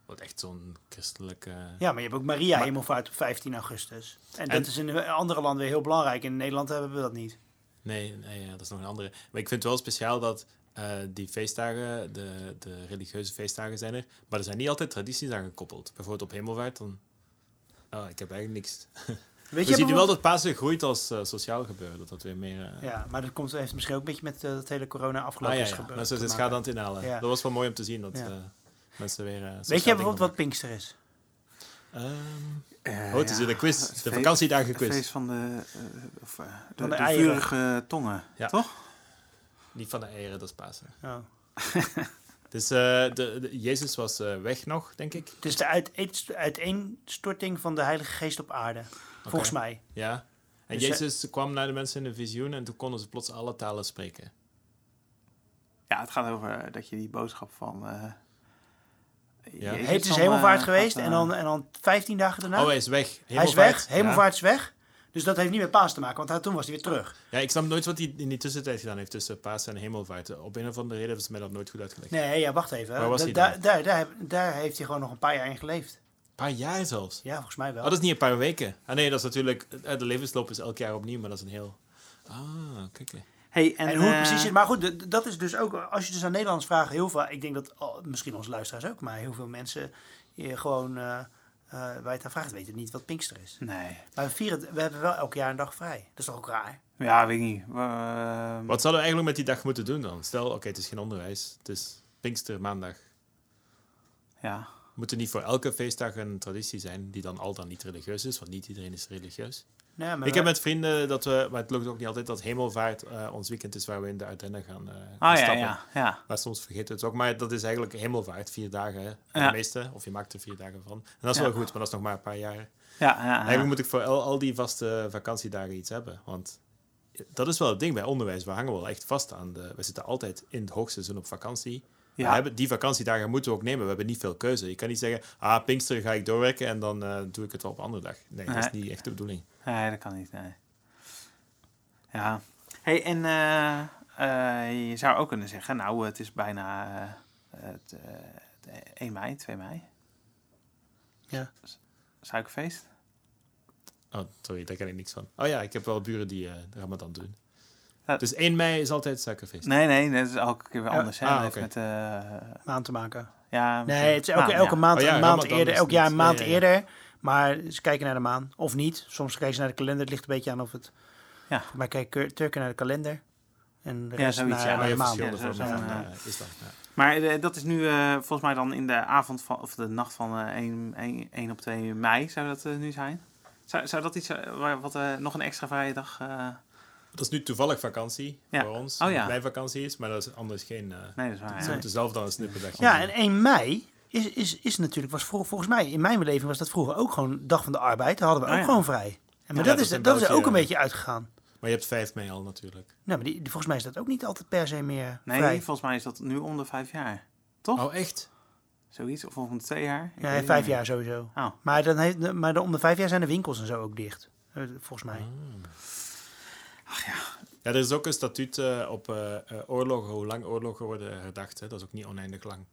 Speaker 3: Wat echt zo'n christelijke...
Speaker 2: Ja, maar je hebt ook Maria
Speaker 3: Maar-
Speaker 2: Hemelvaart op 15 augustus. En dat is in andere landen weer heel belangrijk. In Nederland hebben we dat niet.
Speaker 3: Nee, nee ja, dat is nog een andere. Maar ik vind het wel speciaal dat eh, die feestdagen, de, de religieuze feestdagen zijn er, maar er zijn niet altijd tradities aan gekoppeld. Bijvoorbeeld op hemelvaart, dan... Oh, ik heb eigenlijk niks.
Speaker 2: Weet
Speaker 3: We zien nu wel dat Pasen groeit als eh, sociaal gebeuren. Dat dat weer meer... eh,
Speaker 2: Ja, maar dat komt, heeft misschien ook een beetje met eh, het hele corona afgelopen
Speaker 3: ah, ja,
Speaker 2: is
Speaker 3: ja.
Speaker 2: gebeurd.
Speaker 3: Mensen
Speaker 2: te
Speaker 3: zijn
Speaker 2: maken.
Speaker 3: schade aan het inhalen.
Speaker 2: Ja.
Speaker 3: Dat was wel mooi om te zien, dat
Speaker 2: Ja.
Speaker 3: Eh, mensen weer...
Speaker 2: Weet jij bijvoorbeeld wat Pinkster is?
Speaker 3: Ehm,
Speaker 1: Eh,
Speaker 3: oh, het is
Speaker 1: ja,
Speaker 3: de quiz. De
Speaker 1: feest-
Speaker 3: vakantiedagen
Speaker 1: Het
Speaker 3: quiz.
Speaker 1: feest van de, eh, of, de,
Speaker 2: Van de
Speaker 1: de
Speaker 2: eieren.
Speaker 1: vurige tongen,
Speaker 3: Ja.
Speaker 1: toch?
Speaker 3: Niet van de eieren, dat is Pasen.
Speaker 2: Oh.
Speaker 3: Dus eh, de, de- Jezus was eh, weg nog, denk ik.
Speaker 2: Het is de uiteen- uiteenstorting van de Heilige Geest op aarde. Volgens mij.
Speaker 3: Ja. En
Speaker 2: Dus,
Speaker 3: Jezus kwam naar de mensen in een visioen en toen konden ze plots alle talen spreken.
Speaker 1: Ja, het gaat over dat je die boodschap van...
Speaker 3: Ja.
Speaker 1: Jezus
Speaker 2: Het is hemelvaart
Speaker 1: eh,
Speaker 2: geweest en, dan, en dan 15 dagen daarna.
Speaker 3: Oh, hij is weg.
Speaker 2: hij is
Speaker 3: Hemelvaart,
Speaker 2: weg.
Speaker 3: ja.
Speaker 2: Hemelvaart is weg. Dus dat heeft niet met paas te maken, want hij, toen was hij weer terug.
Speaker 3: Ja, ik snap nooit wat hij in die tussentijd gedaan heeft tussen Pasen en Hemelvaart. Op een of andere reden heeft ze mij dat nooit goed uitgelegd.
Speaker 2: Nee, ja, wacht even.
Speaker 3: Waar was
Speaker 2: Da-
Speaker 3: hij
Speaker 2: daar,
Speaker 3: dan?
Speaker 2: daar, daar, heeft hij gewoon nog een paar jaar in geleefd.
Speaker 3: Een paar jaar zelfs.
Speaker 2: Ja, volgens mij wel.
Speaker 3: Oh, dat is niet een paar weken. Ah nee, dat is natuurlijk... eh, De levensloop is elk jaar opnieuw, maar dat is een heel... Ah, kijk.
Speaker 1: Hey, en,
Speaker 2: En, hoe het
Speaker 1: eh,
Speaker 2: precies is. Maar goed, dat is dus ook, als je dus aan Nederlands vraagt, heel veel, ik denk dat oh, misschien onze luisteraars ook, maar heel veel mensen je gewoon, eh eh waar je het aan vraagt, weten niet wat Pinkster is.
Speaker 1: Nee.
Speaker 2: Maar we, vieren, we hebben wel elk jaar een dag vrij. Dat is toch ook raar?
Speaker 1: Ja, weet ik niet. Eh,
Speaker 3: Wat zouden we eigenlijk met die dag moeten doen dan? Stel, oké, het is geen onderwijs. Het is Pinkster maandag.
Speaker 1: ja.
Speaker 3: Moet er niet voor elke feestdag een traditie zijn die dan al dan niet religieus is? Want niet iedereen is religieus.
Speaker 2: Maar
Speaker 3: Ik heb met vrienden dat we, maar het lukt ook niet altijd, dat Hemelvaart eh, ons weekend is waar we in de Ardennen gaan, gaan
Speaker 1: Ah ja,
Speaker 3: stappen.
Speaker 1: ja, ja.
Speaker 3: Maar soms vergeten we het ook. Maar dat is eigenlijk Hemelvaart, vier dagen. Hè,
Speaker 1: Ja.
Speaker 3: de meeste. Of je maakt er vier dagen van. En dat is
Speaker 1: Ja.
Speaker 3: wel goed, maar dat is nog maar een paar jaar.
Speaker 1: Ja, ja, ja.
Speaker 3: Eigenlijk moet ik voor al, al die vaste vakantiedagen iets hebben. Want dat is wel het ding bij onderwijs. We hangen wel echt vast aan de... We zitten altijd in het hoogseizoen op vakantie.
Speaker 1: Ja.
Speaker 3: We hebben, die vakantiedagen moeten we ook nemen. We hebben niet veel keuze. Je kan niet zeggen, ah, Pinkster ga ik doorwerken en dan eh, doe ik het wel op een andere dag. Nee, dat is niet echt de bedoeling.
Speaker 1: Nee, dat kan niet, nee. Ja. hey, en eh, eh, je zou ook kunnen zeggen, nou, het is bijna het, eh, het 1 mei, 2 mei.
Speaker 2: Ja.
Speaker 1: Suikerfeest.
Speaker 3: Oh, sorry, daar ken ik niks van. Oh ja, ik heb wel buren die Ramadan doen.
Speaker 1: Ja.
Speaker 3: Dus 1 mei is altijd suikerfeest.
Speaker 1: Nee, nee, dat is elke keer weer
Speaker 2: Ja.
Speaker 1: anders. Hè?
Speaker 3: Ah,
Speaker 1: Dat met, eh,
Speaker 2: maand te maken.
Speaker 1: ja,
Speaker 2: Nee, het is elke,
Speaker 1: maan,
Speaker 2: elke
Speaker 1: ja.
Speaker 2: maand,
Speaker 3: Oh ja,
Speaker 2: een maand
Speaker 3: Ramadan
Speaker 2: eerder,
Speaker 3: is
Speaker 2: elk jaar een maand
Speaker 3: ja, ja, ja.
Speaker 2: eerder. Maar ze kijken naar de maan. Of niet. Soms kijken ze naar de kalender. Het ligt een beetje aan of het...
Speaker 1: Ja.
Speaker 2: Mij kijken Turken naar de kalender. En de
Speaker 1: Ja, zoiets,
Speaker 2: naar,
Speaker 1: ja.
Speaker 2: naar
Speaker 3: Maar je
Speaker 2: de
Speaker 3: hebt
Speaker 2: maan.
Speaker 1: Ja,
Speaker 3: islam. Ja.
Speaker 1: Maar eh, dat is nu eh, volgens mij dan in de avond van, of de nacht van eh 1, 1, 1 op 2 mei zou dat nu zijn. Zou, zou dat iets, wat eh, nog een extra vrije dag?
Speaker 3: Dat is nu toevallig vakantie
Speaker 1: Ja.
Speaker 3: voor ons.
Speaker 1: Oh ja.
Speaker 3: Mijn vakantie is, maar dat is anders geen... eh
Speaker 1: nee, dat is waar.
Speaker 3: Ze
Speaker 1: Ja.
Speaker 3: moeten zelf dan een snipperdagje
Speaker 2: Ja, en 1 mei is, is, is natuurlijk, was volgens mij, in mijn beleving was dat vroeger ook gewoon dag van de arbeid. Daar hadden we
Speaker 1: Oh
Speaker 2: ook
Speaker 1: ja.
Speaker 2: gewoon vrij. En maar
Speaker 3: Ja,
Speaker 2: dat,
Speaker 3: dat
Speaker 2: is,
Speaker 3: is
Speaker 2: dat is er ook een beetje uitgegaan.
Speaker 3: Maar je hebt 5 mei al natuurlijk.
Speaker 2: Nou, maar die, volgens mij is dat ook niet altijd per se meer
Speaker 1: Nee,
Speaker 2: vrij.
Speaker 1: volgens mij is dat nu de vijf jaar. Toch?
Speaker 3: Oh, echt?
Speaker 1: Zoiets, of twee jaar? Ik het
Speaker 2: vijf jaar sowieso.
Speaker 1: Oh.
Speaker 2: Maar, dan heeft, maar dan om de vijf jaar zijn de winkels en zo ook dicht. Eh, Volgens mij.
Speaker 3: Ja, er is ook een statuut eh, op eh, eh, oorlogen, hoe lang oorlogen worden herdacht. Hè. Dat is ook niet oneindig lang.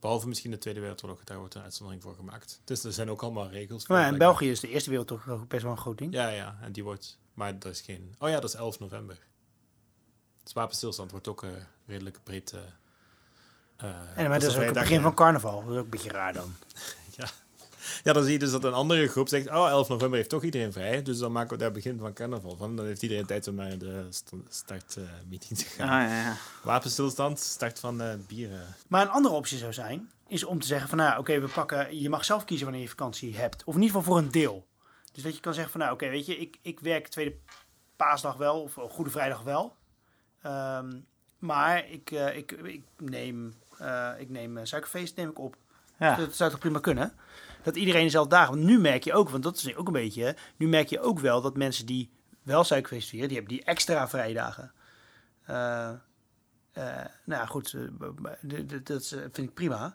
Speaker 3: Behalve misschien de Tweede Wereldoorlog, daar wordt een uitzondering voor gemaakt. Dus er zijn ook allemaal regels voor.
Speaker 2: Maar in België is de Eerste Wereldoorlog best wel een groot ding.
Speaker 3: Ja, ja, en die wordt... Maar dat is geen... Oh ja, dat is 11 november. Het wapenstilstand wordt ook eh, redelijk breed...
Speaker 2: En, maar dat is ook het begin
Speaker 3: hè.
Speaker 2: van carnaval. Dat is ook een beetje raar dan.
Speaker 3: Ja, dan zie je dus dat een andere groep zegt... Oh, 11 november heeft toch iedereen vrij. Dus dan maken we daar begin van carnaval van. Dan heeft iedereen tijd om naar de startmeeting te
Speaker 1: Ah,
Speaker 3: gaan.
Speaker 1: ja, ja.
Speaker 3: Wapenstilstand, start van eh bieren.
Speaker 2: Maar een andere optie zou zijn, is om te zeggen van nou, oké, we pakken, je mag zelf kiezen wanneer je vakantie hebt. Of in ieder geval voor een deel. Dus dat je kan zeggen van nou, oké, weet je, ik, ik werk tweede paasdag wel, of Goede Vrijdag wel. Ehm, maar ik, eh, ik, ik neem, eh, ik neem eh, suikerfeest neem ik op.
Speaker 1: Ja.
Speaker 2: Dat zou toch prima kunnen? Dat iedereen dezelfde dagen. Want nu merk je ook, want dat is ook een beetje. Nu merk je ook wel dat mensen die wel suikerfeest vieren, die hebben die extra vrijdagen. Eh, eh, nou ja, goed, eh, dat vind ik prima.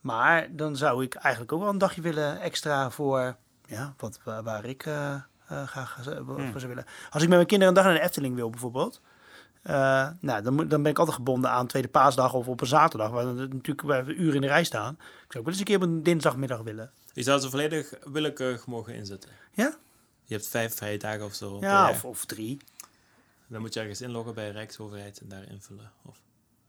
Speaker 2: Maar dan zou ik eigenlijk ook wel een dagje willen extra voor ja, wat, waar, waar ik eh, graag eh, voor
Speaker 1: Hmm.
Speaker 2: zou willen. Als ik met mijn kinderen een dag naar de Efteling wil bijvoorbeeld. Nou, dan, dan ben ik altijd gebonden aan tweede paasdag of op een zaterdag, waar we natuurlijk een uur in de rij staan. Ik zou ook wel eens een keer op een dinsdagmiddag willen.
Speaker 3: Je zou ze volledig willekeurig mogen inzetten.
Speaker 2: Ja?
Speaker 3: Je hebt vijf vrije dagen of zo.
Speaker 2: Ja, of, of drie.
Speaker 3: Dan moet je ergens inloggen bij de Rijksoverheid en daar invullen. Of...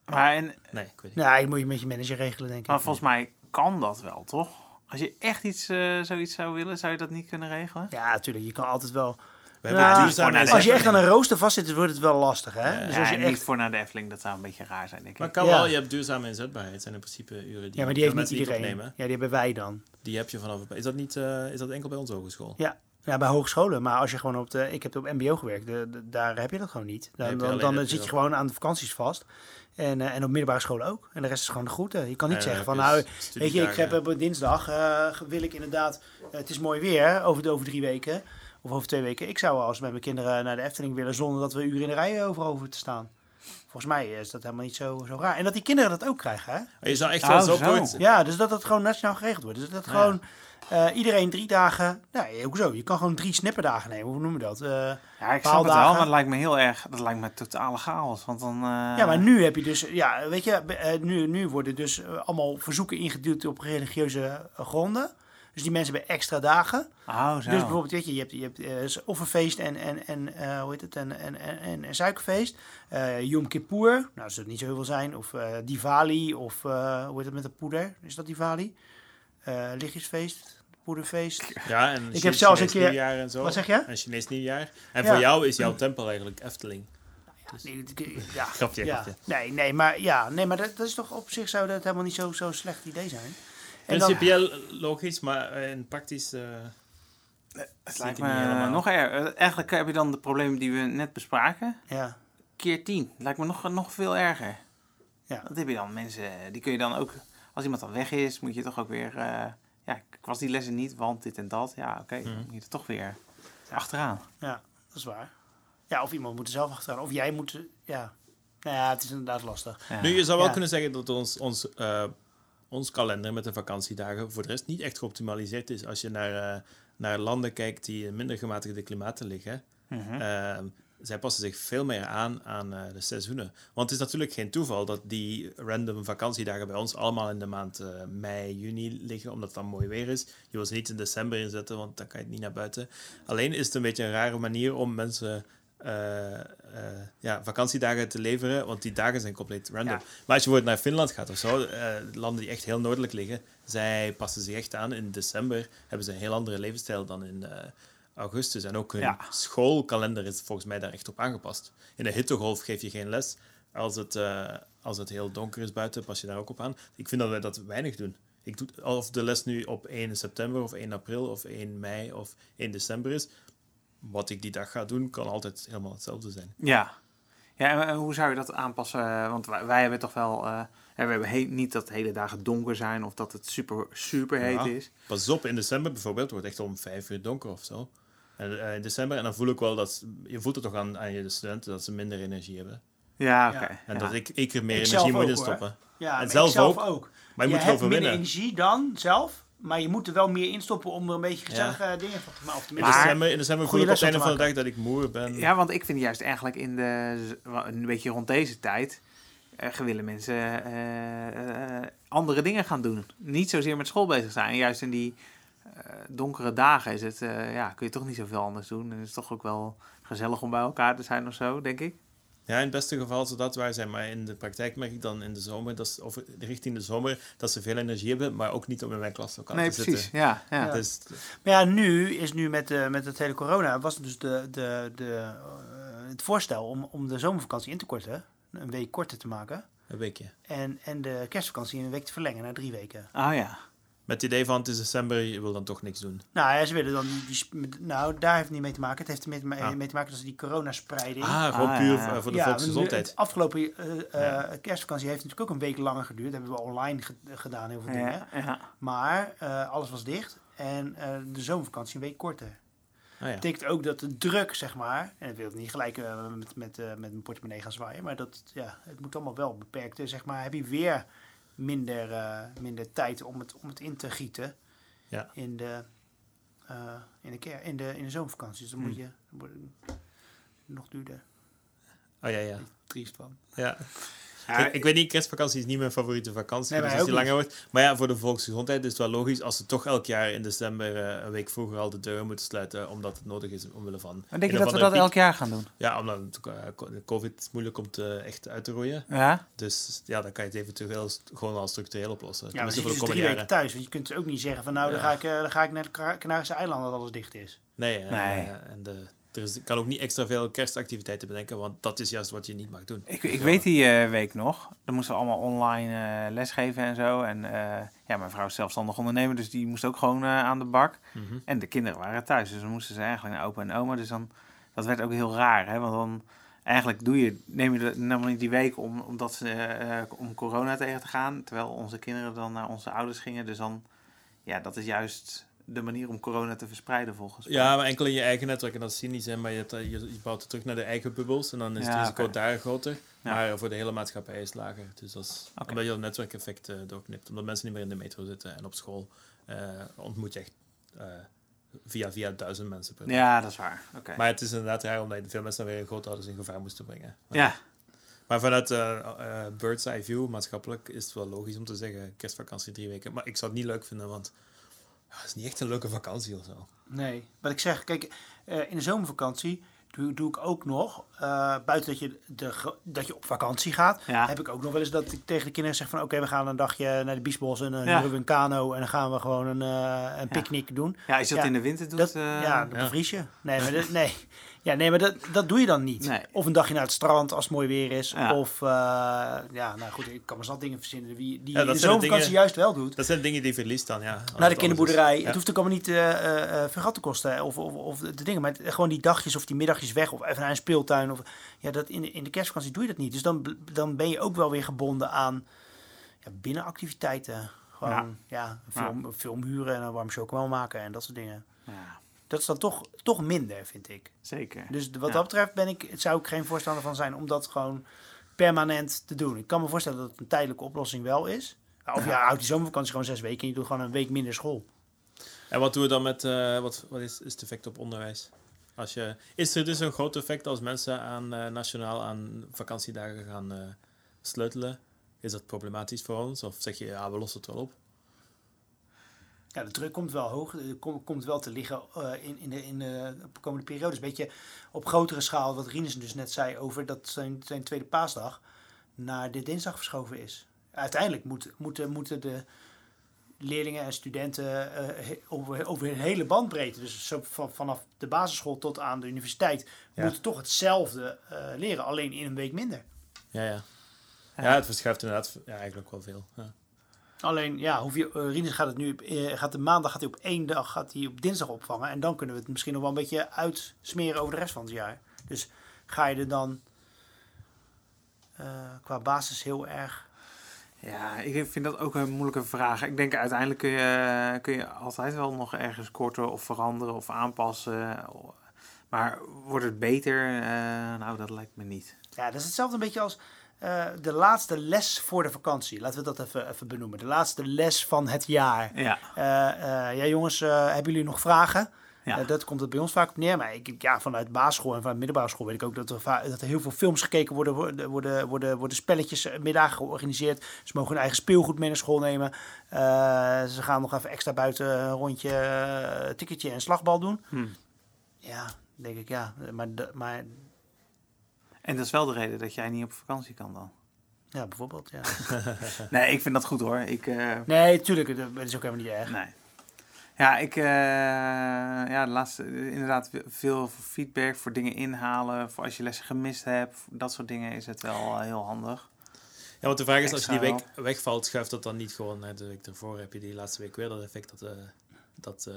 Speaker 1: Maar, en,
Speaker 3: Nee, ik weet niet.
Speaker 2: Nou, je moet je met je manager regelen, denk ik.
Speaker 1: maar volgens mij kan dat wel, toch? Als je echt iets, eh, zoiets zou willen, zou je dat niet kunnen regelen?
Speaker 2: Ja, natuurlijk. Je kan altijd wel.
Speaker 3: We
Speaker 2: Ja, Als je echt aan een rooster vastzit, dan wordt het wel lastig, hè? Dus
Speaker 1: Ja,
Speaker 2: als je echt...
Speaker 1: niet voor naar de Efteling, dat zou een beetje raar zijn, denk ik.
Speaker 3: Maar kan
Speaker 2: Ja.
Speaker 3: wel, je hebt duurzame inzetbaarheid. zijn in principe uren die,
Speaker 2: Ja, maar die heeft niet iedereen.
Speaker 3: opnemen.
Speaker 2: Ja, die hebben wij dan.
Speaker 3: Die heb je vanaf... Is dat, niet, eh, is dat enkel bij onze hogeschool?
Speaker 2: Ja. Ja, bij hogescholen. Maar als je gewoon op de... Ik heb op mbo gewerkt. De, de- daar heb je dat gewoon niet. Dan, dan, zit je gewoon aan de vakanties vast. En, eh, en op middelbare scholen ook. En de rest is gewoon de groeten. Je kan niet
Speaker 3: Ja,
Speaker 2: zeggen van...
Speaker 3: je
Speaker 2: Nou, weet je, ik heb op dinsdag... eh, wil ik inderdaad... het is mooi weer over, de, over drie weken. Of over twee weken. Ik zou als met mijn kinderen naar de Efteling willen... zonder dat we uren in de rij over hoeven te staan. Volgens mij is dat helemaal niet zo, zo raar. En dat die kinderen dat ook krijgen, hè?
Speaker 3: Je zou echt wel zo
Speaker 1: zo.
Speaker 3: kort...
Speaker 2: Ja, dus dat dat gewoon nationaal geregeld wordt. Dus dat
Speaker 1: Ja.
Speaker 2: gewoon eh, iedereen drie dagen. Nou, hoezo? Je kan gewoon drie snipperdagen nemen. Hoe noemen we dat? Eh,
Speaker 1: Ja, ik snap het wel,
Speaker 2: Paaldagen.
Speaker 1: maar dat lijkt me heel erg, dat lijkt me totale chaos. Want dan... eh,
Speaker 2: ja, maar nu heb je dus, ja, weet je, eh, nu, nu worden dus eh, allemaal verzoeken ingeduwd op religieuze eh, gronden. Dus die mensen hebben extra dagen.
Speaker 1: Oh, zo.
Speaker 2: Dus bijvoorbeeld, weet je, je hebt, je hebt eh, offerfeest en, en, en eh, hoe heet het, en, en, en, en, suikerfeest. Eh Yom Kippur, nou, dat zullen niet zo heel veel zijn. Of eh, Diwali, of eh, hoe heet het met de poeder? Is dat Diwali? Eh lichtjesfeest, poederfeest.
Speaker 3: Ja, en
Speaker 2: heb
Speaker 3: Chine-
Speaker 2: zelfs een
Speaker 3: Chinees
Speaker 2: keer-
Speaker 3: nieuwjaar en zo.
Speaker 2: Wat zeg je?
Speaker 3: En Chinees nieuwjaar. En
Speaker 2: Ja.
Speaker 3: voor jou is jouw tempel eigenlijk Efteling.
Speaker 2: Nee, ik- ja,
Speaker 3: Grapje,
Speaker 2: ja.
Speaker 3: grapje.
Speaker 2: Nee, nee, maar, ja, nee, maar dat, dat is toch op zich zou dat helemaal niet zo'n zo slecht idee zijn.
Speaker 3: Principieel logisch, maar eh, in praktisch... eh,
Speaker 1: Het lijkt me
Speaker 3: helemaal.
Speaker 1: nog erger. Eigenlijk heb je dan de problemen die we net bespraken.
Speaker 2: ja,
Speaker 1: Keer 10. Lijkt me nog, nog veel erger.
Speaker 2: Ja.
Speaker 1: Dat heb je dan. Mensen, die kun je dan ook... Als iemand dan weg is, moet je toch ook weer... eh, ja, ik was die lessen niet, want dit en dat. Ja, oké.
Speaker 3: Mhm.
Speaker 1: Dan moet je er toch weer achteraan.
Speaker 2: ja, dat is waar. Ja, of iemand moet er zelf achteraan. Of jij moet, eh, ja. Nou ja, het is inderdaad lastig.
Speaker 1: Ja.
Speaker 3: Nu, je zou wel
Speaker 2: Ja.
Speaker 3: kunnen zeggen dat ons, ons, eh, ons kalender met de vakantiedagen voor de rest niet echt geoptimaliseerd is. Als je naar, eh, naar landen kijkt die in minder gematigde klimaten liggen,
Speaker 1: Mhm.
Speaker 3: Ehm, zij passen zich veel meer aan aan eh, de seizoenen. Want het is natuurlijk geen toeval dat die random vakantiedagen bij ons allemaal in de maand eh, mei, juni liggen, omdat het dan mooi weer is. Je wil ze niet in december inzetten, want dan kan je het niet naar buiten. Alleen is het een beetje een rare manier om mensen ja, vakantiedagen te leveren, want die dagen zijn compleet random.
Speaker 1: Ja.
Speaker 3: Maar als je bijvoorbeeld naar Finland gaat of zo, eh, landen die echt heel noordelijk liggen, zij passen zich echt aan. In december hebben ze een heel andere levensstijl dan in eh, augustus. En ook hun
Speaker 1: Ja.
Speaker 3: schoolkalender is volgens mij daar echt op aangepast. In de hittegolf geef je geen les. Als het, eh, als het heel donker is buiten, pas je daar ook op aan. Ik vind dat wij dat weinig doen. Ik doe, of de les nu op 1 september of 1 april of 1 mei of 1 december is, wat ik die dag ga doen, kan altijd helemaal hetzelfde zijn.
Speaker 1: Ja. Ja, en en hoe zou je dat aanpassen? Want wij, wij hebben toch wel... eh, ja, we hebben he- niet dat hele dagen donker zijn of dat het super, super heet
Speaker 3: Ja.
Speaker 1: is.
Speaker 3: Pas op, in december bijvoorbeeld wordt het echt om 5 uur donker of zo. En, eh, in december, en dan voel ik wel dat, je voelt het toch aan, aan je studenten dat ze minder energie hebben.
Speaker 1: Ja,
Speaker 2: Ja.
Speaker 1: oké.
Speaker 3: En
Speaker 1: ja.
Speaker 3: dat ik, ik er meer
Speaker 2: Ik
Speaker 3: energie moet
Speaker 2: hoor.
Speaker 3: stoppen.
Speaker 2: Ja,
Speaker 3: En zelf
Speaker 2: ik zelf
Speaker 3: ook.
Speaker 2: ook.
Speaker 3: Maar je,
Speaker 2: je
Speaker 3: moet
Speaker 2: hebt
Speaker 3: erover
Speaker 2: minder
Speaker 3: winnen.
Speaker 2: energie dan zelf, maar je moet er wel meer in stoppen om er een beetje gezellige dingen van te maken. Of
Speaker 3: In
Speaker 2: tenminste-
Speaker 1: Maar-
Speaker 3: december, in december voel
Speaker 2: Goeie
Speaker 3: ik op het einde
Speaker 2: van
Speaker 3: de dag dat ik moe ben.
Speaker 1: Ja, want ik vind juist eigenlijk in de, een beetje rond deze tijd, eh willen mensen eh, eh, andere dingen gaan doen. Niet zozeer met school bezig zijn. En juist in die donkere dagen is het, eh, ja, kun je toch niet zoveel anders doen. En het is toch ook wel gezellig om bij elkaar te zijn of zo, denk ik.
Speaker 3: Ja, in het beste geval zou dat waar zijn. Maar in de praktijk merk ik dan in de zomer, dat ze, of richting de zomer, dat ze veel energie hebben, maar ook niet om in mijn
Speaker 1: nee,
Speaker 3: te
Speaker 1: precies.
Speaker 3: zitten.
Speaker 1: Ja, ja.
Speaker 2: Ja.
Speaker 3: Dus,
Speaker 2: Maar ja, nu is nu met, de, met het hele corona, was het dus de, de, de, eh, het voorstel om, om de zomervakantie in te korten, een week korter te maken.
Speaker 3: een weekje.
Speaker 2: En, en de kerstvakantie een week te verlengen naar drie weken.
Speaker 1: Oh ja.
Speaker 3: Met het idee van het is december, je wil dan toch niks doen.
Speaker 2: Nou ja, ze willen dan die, nou daar heeft het niet mee te maken. Het heeft er mee,
Speaker 3: Ah.
Speaker 2: mee te maken dat ze die coronaspreiding.
Speaker 3: Ah, gewoon
Speaker 1: Ah,
Speaker 3: puur
Speaker 1: ja,
Speaker 3: eh, voor de
Speaker 2: Ja,
Speaker 3: volksgezondheid.
Speaker 2: De afgelopen eh, eh, kerstvakantie heeft natuurlijk ook een week langer geduurd. Dat hebben we online ge- gedaan, heel veel dingen.
Speaker 1: Ja, ja.
Speaker 2: Maar eh, alles was dicht en eh, de zomervakantie een week korter.
Speaker 3: Ah, ja.
Speaker 2: betekent ook dat de druk, zeg maar, en ik wil het niet gelijk met, met, eh, met mijn portemonnee gaan zwaaien, maar dat, ja, het moet allemaal wel beperkt. eh, Zeg maar, heb je weer minder, eh, minder tijd om het, om het in te gieten
Speaker 3: Ja.
Speaker 2: in, de, eh, in, de, ker- in, de, in de zomervakantie. Dus dan moet
Speaker 3: Hmm.
Speaker 2: je dan nog duurder.
Speaker 3: Oh ja, ja.
Speaker 2: Triest van.
Speaker 3: ja.
Speaker 1: Ja,
Speaker 3: ik, ik weet niet, kerstvakantie is niet mijn favoriete vakantie.
Speaker 2: Nee,
Speaker 3: dus als die langer wordt. Maar ja, voor de volksgezondheid is het wel logisch als ze toch elk jaar in december eh, een week vroeger al de deuren moeten sluiten, omdat het nodig is omwille van.
Speaker 1: Maar denk je dat we dat elk jaar gaan doen?
Speaker 3: Ja, omdat eh, de COVID moeilijk komt eh, echt uit te roeien.
Speaker 1: Ja?
Speaker 3: Dus ja, dan kan je het eventueel gewoon wel structureel oplossen.
Speaker 2: Ja, maar dan
Speaker 3: voor
Speaker 2: zit
Speaker 3: de
Speaker 2: je dus
Speaker 3: komende
Speaker 2: drie
Speaker 3: jaren.
Speaker 2: weken thuis. Want je kunt dus ook niet zeggen van nou, dan, ga ik, eh, dan ga ik naar de Cana- Canarische eilanden dat alles dicht is.
Speaker 3: Nee,
Speaker 1: Nee.
Speaker 3: en de, er is, kan ook niet extra veel kerstactiviteiten bedenken, want dat is juist wat je niet mag doen.
Speaker 1: Ik, ik weet die eh, week nog. Dan moesten we allemaal online eh, lesgeven en zo. En eh, ja, mijn vrouw is zelfstandig ondernemer, dus die moest ook gewoon aan de bak.
Speaker 3: Mhm.
Speaker 1: En de kinderen waren thuis, dus dan moesten ze eigenlijk naar opa en oma. Dus dan, dat werd ook heel raar, hè? Want dan, eigenlijk doe je, neem je de, namelijk niet die week om, omdat ze, om corona tegen te gaan. Terwijl onze kinderen dan naar onze ouders gingen. Dus dan, ja, dat is juist de manier om corona te verspreiden volgens mij.
Speaker 3: Ja, maar enkel in je eigen netwerk. En dat is cynisch, hè, maar je, hebt, eh, je, je bouwt het terug naar de eigen bubbels. En dan is het
Speaker 1: Ja,
Speaker 3: risico daar groter.
Speaker 1: Ja.
Speaker 3: Maar voor de hele maatschappij is het lager. Dus dat is omdat je dat netwerkeffect eh, doorknipt. Omdat mensen niet meer in de metro zitten. En op school eh, ontmoet je echt via, via duizend mensen per dag.
Speaker 1: Ja, dat is waar. Oké.
Speaker 3: Maar het is inderdaad raar omdat veel mensen dan weer hun grootouders in gevaar moesten brengen. Maar,
Speaker 1: Ja,
Speaker 3: maar vanuit bird's eye view, maatschappelijk, is het wel logisch om te zeggen kerstvakantie drie weken. Maar ik zou het niet leuk vinden, want het is niet echt een leuke vakantie of zo.
Speaker 2: Nee, wat ik zeg, kijk, eh, in de zomervakantie doe, doe ik ook nog, eh, buiten dat je, de, dat je op vakantie gaat,
Speaker 1: Ja.
Speaker 2: heb ik ook nog wel eens dat ik tegen de kinderen zeg van oké, we gaan een dagje naar de Biesbos en dan
Speaker 1: Ja.
Speaker 2: huren we een kano en dan gaan we gewoon een, eh, een picknick doen.
Speaker 1: ja je dat
Speaker 2: Ja,
Speaker 1: in de winter doet...
Speaker 2: Dat,
Speaker 1: eh,
Speaker 2: ja, dan
Speaker 3: ja.
Speaker 2: bevries je. Nee, maar dat, nee. Ja, nee, maar dat, dat doe je dan niet.
Speaker 1: Nee.
Speaker 2: Of een dagje naar het strand als het mooi weer is.
Speaker 1: Ja.
Speaker 2: Of, eh, ja, nou goed, ik kan me zat dingen verzinnen die, die
Speaker 3: Ja, dat
Speaker 2: in de zomervakantie juist wel doet.
Speaker 3: Dat zijn dingen die je verliest dan, ja.
Speaker 2: Naar de kinderboerderij.
Speaker 3: Ja.
Speaker 2: Het hoeft ook allemaal niet eh eh, eh, veel geld te kosten. Of, of, of de dingen. Maar gewoon die dagjes of die middagjes weg. Of even naar een speeltuin. Of, ja, dat in, de, in de kerstvakantie doe je dat niet. Dus dan, dan ben je ook wel weer gebonden aan ja, binnenactiviteiten. Gewoon ja. een, film, een film huren en een warm chocomel maken en dat soort dingen.
Speaker 1: ja,
Speaker 2: Dat is dan toch, toch minder, vind ik.
Speaker 1: zeker.
Speaker 2: Dus wat
Speaker 1: Ja.
Speaker 2: dat betreft ben ik, zou ik geen voorstander van zijn om dat gewoon permanent te doen. Ik kan me voorstellen dat het een tijdelijke oplossing wel is. Of ja, houd die zomervakantie gewoon zes weken en je doet gewoon een week minder school.
Speaker 3: En wat doen we dan met, eh, wat, wat is, is het effect op onderwijs? Als je, is er dus een groot effect als mensen aan, eh, nationaal aan vakantiedagen gaan eh, sleutelen? Is dat problematisch voor ons? Of zeg je, ja, we lossen het wel op?
Speaker 2: Ja, de druk komt wel hoog. Er kom- komt wel te liggen eh, in, in, de, in de komende periodes. Een beetje op grotere schaal, wat Rinus dus net zei over dat zijn, zijn tweede paasdag naar de dinsdag verschoven is. Uiteindelijk moet, moeten, moeten de leerlingen en studenten eh, over, over een hele bandbreedte, dus zo van, vanaf de basisschool tot aan de universiteit,
Speaker 3: Ja.
Speaker 2: moeten toch hetzelfde eh, leren, alleen in een week minder.
Speaker 3: Ja, ja. Ja, het verschuift inderdaad ja, eigenlijk wel veel. Ja.
Speaker 2: Alleen, ja, hoef je, uh, Rinus gaat het nu, eh, gaat de maandag gaat hij op één dag, gaat hij op dinsdag opvangen. En dan kunnen we het misschien nog wel een beetje uitsmeren over de rest van het jaar. Dus ga je er dan eh, qua basis heel erg...
Speaker 1: Ja, ik vind dat ook een moeilijke vraag. Ik denk uiteindelijk kun je, kun je altijd wel nog ergens korten of veranderen of aanpassen. Maar wordt het beter? Eh, nou, dat lijkt me niet.
Speaker 2: Ja, dat is hetzelfde een beetje als eh, de laatste les voor de vakantie. Laten we dat even, even benoemen. De laatste les van het jaar.
Speaker 1: Ja,
Speaker 2: Eh, ja, jongens, hebben jullie nog vragen?
Speaker 1: Ja.
Speaker 2: Eh, dat komt het bij ons vaak op neer. Maar ik, ja, vanuit basisschool en vanuit middelbare school weet ik ook dat er, dat er heel veel films gekeken worden. Worden, worden, worden, worden spelletjes, eh, middagen georganiseerd. Ze mogen hun eigen speelgoed mee naar school nemen. Eh, ze gaan nog even extra buiten een rondje, eh, ticketje en slagbal doen.
Speaker 1: Hm.
Speaker 2: Ja, denk ik, ja. Maar, maar
Speaker 1: en dat is wel de reden dat jij niet op vakantie kan dan.
Speaker 2: ja, bijvoorbeeld, ja.
Speaker 1: Nee, ik vind dat goed hoor. Ik,
Speaker 2: Nee, tuurlijk, dat is ook helemaal niet erg.
Speaker 1: nee. Ja, ik, eh, ja, de laatste, inderdaad veel feedback voor dingen inhalen. Voor als je lessen gemist hebt, dat soort dingen is het wel eh, heel handig.
Speaker 3: Ja, want de vraag is, als je die week wegvalt, schuift dat dan niet gewoon naar de week ervoor? Heb je die laatste week weer dat effect dat, eh, dat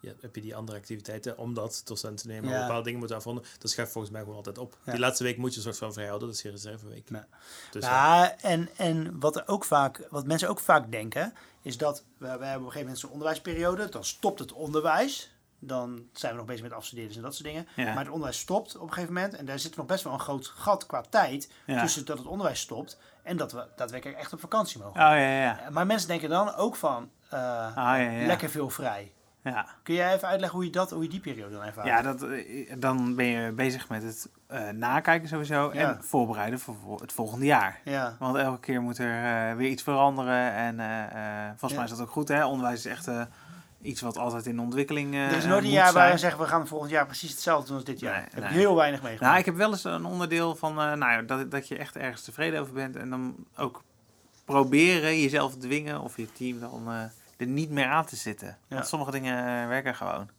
Speaker 3: ja, heb je die andere activiteiten, omdat docenten nemen
Speaker 2: Ja.
Speaker 3: bepaalde dingen moeten afronden, dat schuift volgens mij gewoon altijd op.
Speaker 2: Ja.
Speaker 3: Die laatste week moet je een soort van vrijhouden, dat is je reserveweek.
Speaker 2: Ja.
Speaker 3: Dus ja.
Speaker 2: Ja, en, en wat, er ook vaak, wat mensen ook vaak denken, is dat we, we hebben op een gegeven moment zo'n onderwijsperiode, dan stopt het onderwijs. Dan zijn we nog bezig met afstudeerders en dat soort dingen.
Speaker 1: Ja.
Speaker 2: Maar het onderwijs stopt op een gegeven moment. En daar zit nog best wel een groot gat qua tijd
Speaker 1: Ja.
Speaker 2: tussen dat het onderwijs stopt en dat we daadwerkelijk echt op vakantie mogen.
Speaker 1: Oh ja, ja.
Speaker 2: Maar mensen denken dan ook van, eh,
Speaker 1: Ah, ja, ja.
Speaker 2: lekker veel vrij.
Speaker 1: Ja.
Speaker 2: Kun jij even uitleggen hoe je, dat, hoe je die periode dan ervaart?
Speaker 1: Ja, dat, eh, dan ben je bezig met het eh, nakijken sowieso
Speaker 2: Ja.
Speaker 1: en voorbereiden voor het volgende jaar.
Speaker 2: Ja.
Speaker 1: Want elke keer moet er eh, weer iets veranderen. En eh, volgens
Speaker 2: Ja.
Speaker 1: mij is dat ook goed. Hè? Onderwijs is echt iets wat altijd in ontwikkeling eh
Speaker 2: Er is nooit een jaar waar we zeggen, we gaan volgend jaar precies hetzelfde doen als dit jaar.
Speaker 1: Nee,
Speaker 2: Heb ik
Speaker 1: nee.
Speaker 2: heel weinig meegemaakt.
Speaker 1: Nou, ik heb wel eens een onderdeel van nou, dat, dat je echt ergens tevreden over bent. En dan ook proberen jezelf te dwingen of je team dan er niet meer aan te zitten. Want sommige dingen eh, werken gewoon.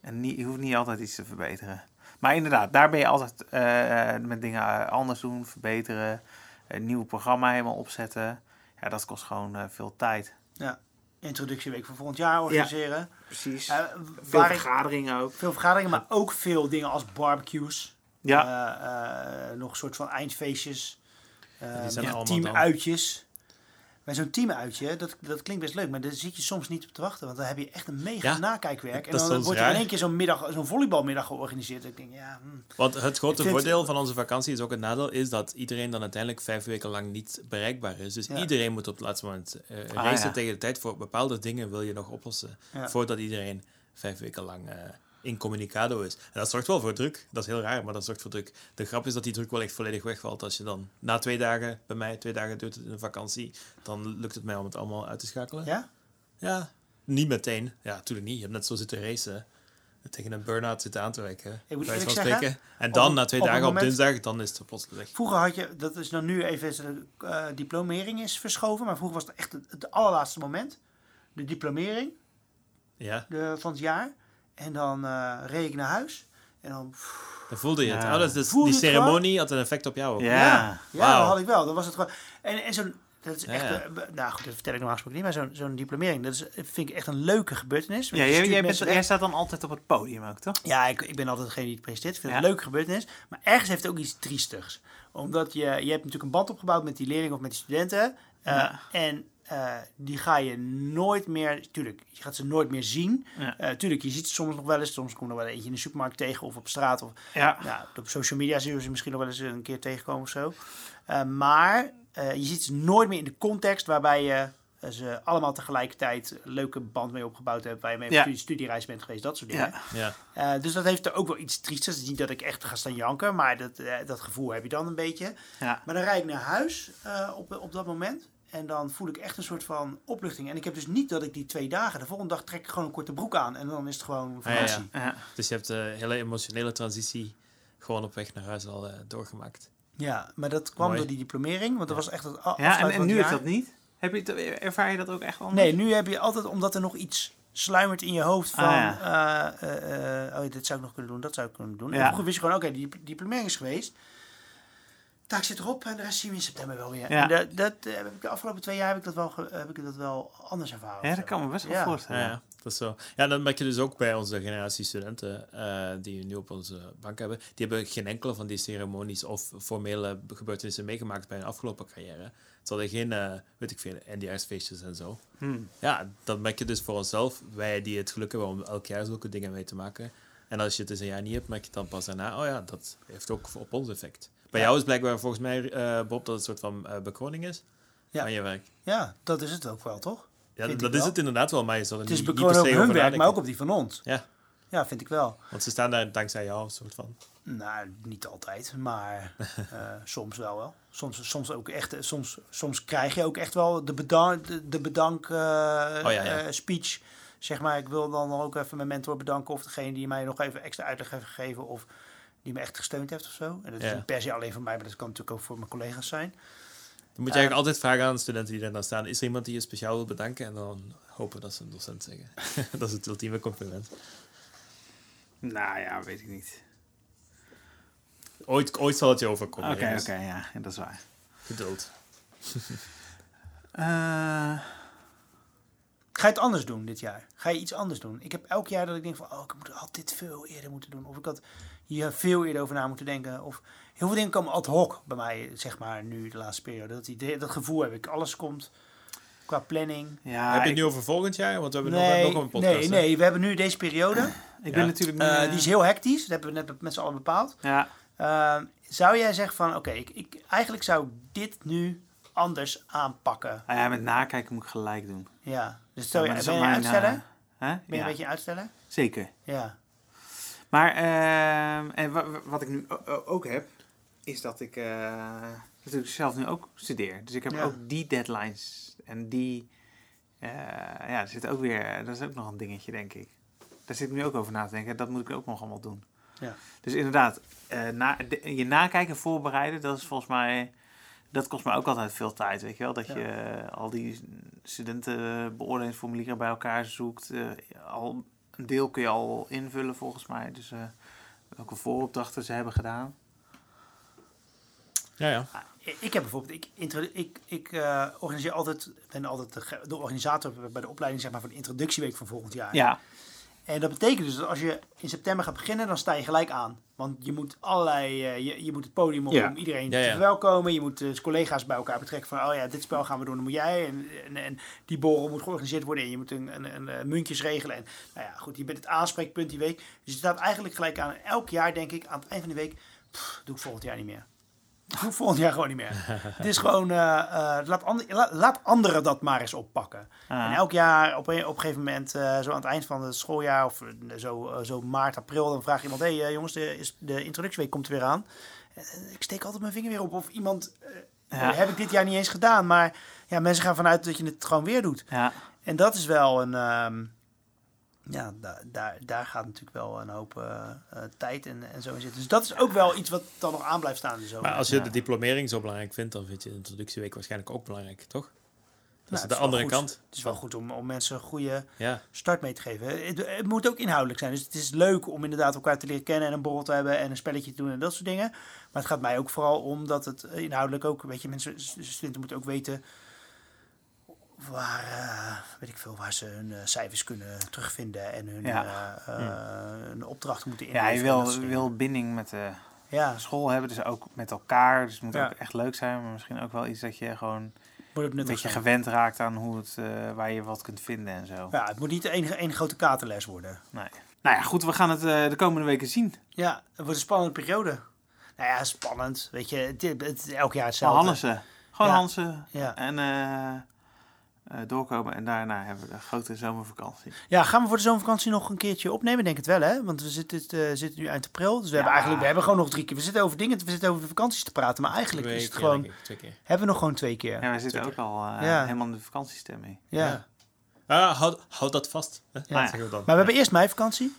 Speaker 1: En niet, je hoeft niet altijd iets te verbeteren. Maar inderdaad, daar ben je altijd eh, eh, met dingen anders doen, verbeteren. Een nieuw programma helemaal opzetten. Ja, dat kost gewoon eh, veel tijd.
Speaker 2: Introductieweek voor volgend jaar organiseren.
Speaker 1: Precies. Veel vergaderingen ook.
Speaker 2: veel vergaderingen, maar ook veel dingen als barbecues.
Speaker 1: Ja,
Speaker 2: Eh, eh, nog een soort van eindfeestjes. Eh, ja, teamuitjes. Bij zo'n teamuitje, dat, dat klinkt best leuk, maar daar zit je soms niet op te wachten. Want dan heb je echt een mega
Speaker 3: Ja,
Speaker 2: nakijkwerk. En dan wordt er in één keer zo'n middag, zo'n volleybalmiddag georganiseerd. Ik denk, ja, hm.
Speaker 3: Want het grote
Speaker 2: vind-
Speaker 3: voordeel van onze vakantie is ook het nadeel, is dat iedereen dan uiteindelijk vijf weken lang niet bereikbaar is. Dus
Speaker 2: Ja.
Speaker 3: iedereen moet op het laatste moment uh,
Speaker 1: Ah,
Speaker 3: racen
Speaker 1: ja.
Speaker 3: tegen de tijd voor bepaalde dingen wil je nog oplossen. Voordat iedereen vijf weken lang eh, in communicado is. En dat zorgt wel voor druk. Dat is heel raar, maar dat zorgt voor druk. De grap is dat die druk wel echt volledig wegvalt. Als je dan na twee dagen, bij mij twee dagen duurt het in de vakantie, dan lukt het mij om het allemaal uit te schakelen.
Speaker 2: ja?
Speaker 3: Ja, niet meteen. Ja, natuurlijk niet. Je hebt net zo zitten racen. Tegen een burn-out zitten aan te werken.
Speaker 2: Ik moet
Speaker 3: van
Speaker 2: zeggen.
Speaker 3: En dan
Speaker 2: op-
Speaker 3: na twee
Speaker 2: op
Speaker 3: dagen op
Speaker 2: moment-
Speaker 3: dinsdag, dan is het plots weg.
Speaker 2: Vroeger had je, dat is dan nu even, de eh, diplomering is verschoven, maar vroeger was het echt het, het allerlaatste moment. De diplomering
Speaker 3: Ja,
Speaker 2: de, van het jaar. En dan eh reed ik naar huis. En dan, pff,
Speaker 3: dan voelde je het.
Speaker 1: Ja.
Speaker 3: Oh, dat is,
Speaker 2: Voelde
Speaker 3: die ceremonie had een effect op jou ook.
Speaker 1: Ja.
Speaker 2: ja, dat had ik wel. Dat was het gewoon. En, en zo'n, dat is
Speaker 3: Ja,
Speaker 2: echt,
Speaker 3: ja.
Speaker 2: nou goed, dat vertel ik normaal gesproken niet, maar zo'n zo'n diplomering, dat is, vind ik echt een leuke gebeurtenis. Want
Speaker 1: ja
Speaker 2: je
Speaker 1: jij, bent, jij staat dan altijd op het podium ook, toch?
Speaker 2: Ja, ik, ik ben altijd degene die het presenteert. Ik vind het een leuke gebeurtenis. Maar ergens heeft het ook iets triestigs. Omdat je, je hebt natuurlijk een band opgebouwd met die leerlingen of met die studenten. eh,
Speaker 1: Ja.
Speaker 2: En eh, die ga je nooit meer, tuurlijk, je gaat ze nooit meer zien.
Speaker 1: Ja.
Speaker 2: Eh, tuurlijk, je ziet ze soms nog wel eens. Soms kom je nog wel eentje in de supermarkt tegen of op straat. Of,
Speaker 1: Ja.
Speaker 2: nou, op social media zullen we ze misschien nog wel eens een keer tegenkomen of zo. Eh, maar eh, je ziet ze nooit meer in de context waarbij je ze allemaal tegelijkertijd een leuke band mee opgebouwd hebt. Waar je mee op
Speaker 1: Ja.
Speaker 2: studie- studiereis bent geweest, dat soort dingen.
Speaker 1: Ja.
Speaker 3: Ja.
Speaker 2: Eh, dus dat heeft er ook wel iets triestes. Het is niet dat ik echt ga staan janken, maar dat, eh, dat gevoel heb je dan een beetje.
Speaker 1: Ja.
Speaker 2: Maar dan rijd ik naar huis eh, op, op dat moment. En dan voel ik echt een soort van opluchting. En ik heb dus niet dat ik die twee dagen, de volgende dag trek ik gewoon een korte broek aan. En dan is het gewoon
Speaker 3: ja, ja.
Speaker 2: vakantie.
Speaker 1: Ja.
Speaker 3: Dus je hebt de hele emotionele transitie gewoon op weg naar huis al eh, doorgemaakt.
Speaker 2: Ja, maar dat kwam
Speaker 3: Mooi.
Speaker 2: door die diplomering. Want dat was echt het
Speaker 1: Ja, en, en
Speaker 2: van
Speaker 1: nu
Speaker 2: het
Speaker 1: is dat niet? Heb je het, ervaar je dat ook echt anders?
Speaker 2: Nee, nu heb je altijd, omdat er nog iets sluimert in je hoofd van...
Speaker 1: Ah,
Speaker 2: eh, eh, eh, oh, dit zou ik nog kunnen doen, dat zou ik kunnen doen. En
Speaker 1: Ja.
Speaker 2: vroeger wist je gewoon, oké, die diplomering is geweest. Taak zit erop en de rest zien we in september wel weer.
Speaker 1: Ja.
Speaker 2: En dat, dat, eh, heb ik de afgelopen twee jaar heb ik dat wel, heb ik dat wel anders ervaren.
Speaker 1: Ja, dat kan me best wel
Speaker 2: Ja.
Speaker 1: voorstellen.
Speaker 3: Ja, ja, dat is zo. Ja, dan merk je dus ook bij onze generatie studenten eh, die we nu op onze bank hebben. Die hebben geen enkele van die ceremonies of formele gebeurtenissen meegemaakt bij hun afgelopen carrière. Ze hadden geen, eh, weet ik veel, NDS-feestjes en zo.
Speaker 1: Hmm.
Speaker 3: Ja, dat merk je dus voor onszelf. Wij die het geluk hebben om elk jaar zulke dingen mee te maken. En als je het eens een jaar niet hebt, merk je dan pas daarna, oh ja, dat heeft ook op ons effect. Bij jou is blijkbaar volgens mij, eh, Bob, dat het een soort van eh, bekroning is
Speaker 2: Ja.
Speaker 3: van je werk.
Speaker 2: Ja, dat is het ook wel, toch?
Speaker 3: Ja,
Speaker 2: Vind
Speaker 3: dat is
Speaker 2: wel.
Speaker 3: het inderdaad wel, maar je zal er
Speaker 2: Het is
Speaker 3: niet,
Speaker 2: op hun werk, maar ook op die van ons.
Speaker 3: Ja,
Speaker 2: Ja, vind ik wel.
Speaker 3: want ze staan daar dankzij jou, soort van.
Speaker 2: Nou, niet altijd, maar eh, soms wel wel. Soms, soms ook echt, soms, soms krijg je ook echt wel de bedank, de, de bedank eh,
Speaker 3: Oh, ja, ja.
Speaker 2: speech. Zeg maar, ik wil dan ook even mijn mentor bedanken of degene die mij nog even extra uitleg heeft gegeven of die me echt gesteund heeft of zo. En dat is niet per se alleen voor mij, maar dat kan natuurlijk ook voor mijn collega's zijn.
Speaker 3: Dan moet je
Speaker 2: Eh,
Speaker 3: eigenlijk altijd vragen aan de studenten die daar dan staan. Is er iemand die je speciaal wil bedanken? En dan hopen dat ze een docent zeggen. dat is het ultieme compliment.
Speaker 1: Nou ja, weet ik niet.
Speaker 3: Ooit, ooit zal het je overkomen.
Speaker 1: Oké, oké, ja, dat is waar.
Speaker 3: Geduld.
Speaker 1: Eh,
Speaker 2: Ga je het anders doen dit jaar? Ga je iets anders doen? Ik heb elk jaar dat ik denk van, oh, ik moet, had dit veel eerder moeten doen. Of ik had hier veel eerder over na moeten denken. Of heel veel dingen komen ad hoc bij mij, zeg maar, nu de laatste periode. Dat, idee, dat gevoel heb ik. Alles komt qua planning.
Speaker 1: ja,
Speaker 3: Heb je het
Speaker 1: ik,
Speaker 3: nu over volgend jaar? Want we hebben
Speaker 2: nee,
Speaker 3: nog, nog een podcast.
Speaker 2: nee,
Speaker 3: hè?
Speaker 2: nee, we hebben nu deze periode.
Speaker 1: ik ben natuurlijk... nu,
Speaker 2: Eh,
Speaker 1: eh,
Speaker 2: die is heel hectisch. Dat hebben we net met z'n allen bepaald.
Speaker 1: Ja,
Speaker 2: Eh, zou jij zeggen van, oké, ik, ik, eigenlijk zou ik dit nu anders aanpakken?
Speaker 1: nou ja, met nakijken moet ik gelijk doen.
Speaker 2: Ja, dus stel je,
Speaker 1: Ja,
Speaker 2: ben
Speaker 1: mijn,
Speaker 2: uitstellen?
Speaker 1: Hè?
Speaker 2: Ben je
Speaker 1: Ja,
Speaker 2: een beetje uitstellen?
Speaker 1: Zeker.
Speaker 2: Ja.
Speaker 1: Maar ehm, en wa- wa- wat ik nu ook heb, is dat ik eh, natuurlijk zelf nu ook studeer. Dus ik heb
Speaker 2: Ja.
Speaker 1: ook die deadlines. En die, eh, ja, er zit ook weer, dat is ook nog een dingetje, denk ik. Daar zit ik nu ook over na te denken. Dat moet ik ook nog allemaal doen.
Speaker 2: Ja.
Speaker 1: Dus inderdaad, eh, na, de- je nakijken, voorbereiden, dat is volgens mij, dat kost me ook altijd veel tijd, weet je wel. Dat
Speaker 2: Ja.
Speaker 1: je eh, al die studentenbeoordelingsformulieren bij elkaar zoekt. eh, al, een deel kun je al invullen volgens mij. Dus eh, welke vooropdrachten ze hebben gedaan.
Speaker 3: Ja, ja.
Speaker 2: Ah, Ik heb bijvoorbeeld, ik, ik, ik eh, organiseer altijd, ben altijd de, de organisator bij de opleiding zeg maar, voor de introductieweek van volgend jaar.
Speaker 1: Ja,
Speaker 2: En dat betekent dus dat als je in september gaat beginnen, dan sta je gelijk aan. Want je moet allerlei, eh, je, je moet het podium op
Speaker 1: Ja.
Speaker 2: om iedereen
Speaker 3: Ja,
Speaker 2: te
Speaker 3: ja.
Speaker 2: verwelkomen. Je moet dus collega's bij elkaar betrekken van, oh ja, dit spel gaan we doen, dan moet jij. En, en, en die borrel moet georganiseerd worden en je moet een, een, een, eh, muntjes regelen. En nou ja, goed, je bent het aanspreekpunt die week. Dus je staat eigenlijk gelijk aan. Elk jaar denk ik, aan het eind van de week, pff, doe ik volgend jaar niet meer. Volgend jaar gewoon niet meer. het is gewoon, eh, eh, laat, laat anderen dat maar eens oppakken.
Speaker 1: Ah.
Speaker 2: En elk jaar op een, op een gegeven moment, eh, zo aan het eind van het schooljaar of zo, zo maart, april, dan vraagt iemand: hé hey, jongens, de, is, de introductieweek komt er weer aan. Ik steek altijd mijn vinger weer op of iemand.
Speaker 1: Ja.
Speaker 2: heb ik dit jaar niet eens gedaan, maar ja, mensen gaan vanuit dat je het gewoon weer doet.
Speaker 1: ja.
Speaker 2: En dat is wel een. ehm, ja, da- daar, daar gaat natuurlijk wel een hoop eh, eh, tijd en, en zo in zitten. Dus dat is ook wel iets wat dan nog aan blijft staan. Dus
Speaker 3: Maar als je
Speaker 1: Ja.
Speaker 3: de diplomering zo belangrijk vindt, dan vind je de introductieweek waarschijnlijk ook belangrijk, toch? Dat
Speaker 2: Nou,
Speaker 3: is
Speaker 2: het
Speaker 3: de andere
Speaker 2: goed.
Speaker 3: kant.
Speaker 2: Het is wel goed om, om mensen een goede
Speaker 3: Ja,
Speaker 2: start mee te geven. Het, het moet ook inhoudelijk zijn. Dus het is leuk om inderdaad elkaar te leren kennen en een borrel te hebben en een spelletje te doen en dat soort dingen. Maar het gaat mij ook vooral om dat het inhoudelijk ook, weet je, mensen, studenten moeten ook weten waar, eh, weet ik veel, waar ze hun eh, cijfers kunnen terugvinden en hun,
Speaker 1: Ja.
Speaker 2: eh, eh, hun opdrachten moeten
Speaker 1: ja
Speaker 2: inleveren.
Speaker 1: je
Speaker 2: en dat
Speaker 1: wil, wil binding met de
Speaker 2: Ja,
Speaker 1: school hebben, dus ook met elkaar. Dus het moet
Speaker 2: Ja.
Speaker 1: ook echt leuk zijn, maar misschien ook wel iets dat je gewoon een beetje
Speaker 2: zijn.
Speaker 1: gewend raakt aan hoe het, waar je wat kunt vinden en zo.
Speaker 2: Ja, het moet niet de enige, één grote katerles worden.
Speaker 1: Nee. Nou ja, goed, we gaan het de komende weken zien.
Speaker 2: Ja, het wordt een spannende periode. Nou ja, spannend. Weet je, het, het, het is elk jaar hetzelfde.
Speaker 1: Hannessen. Gewoon
Speaker 2: Ja.
Speaker 1: Hansen
Speaker 2: Ja.
Speaker 1: en doorkomen. En daarna hebben we de grote zomervakantie.
Speaker 2: Ja, gaan we voor de zomervakantie nog een keertje opnemen? Denk het wel, hè? Want we zitten, eh, zitten nu eind april. Dus we hebben eigenlijk we hebben gewoon nog drie keer. We zitten over dingen, we zitten over de vakanties te praten. Maar eigenlijk
Speaker 3: twee
Speaker 2: is het
Speaker 3: keer,
Speaker 2: gewoon,
Speaker 3: keer.
Speaker 2: hebben we nog gewoon twee keer.
Speaker 1: Ja, we zitten ook al eh,
Speaker 2: Ja.
Speaker 1: helemaal in de vakantiestemming.
Speaker 2: Ja.
Speaker 3: Ja. Ah, houd, houd dat vast. Hè?
Speaker 2: Ja.
Speaker 3: Zeggen we dan.
Speaker 2: Maar we hebben eerst meivakantie.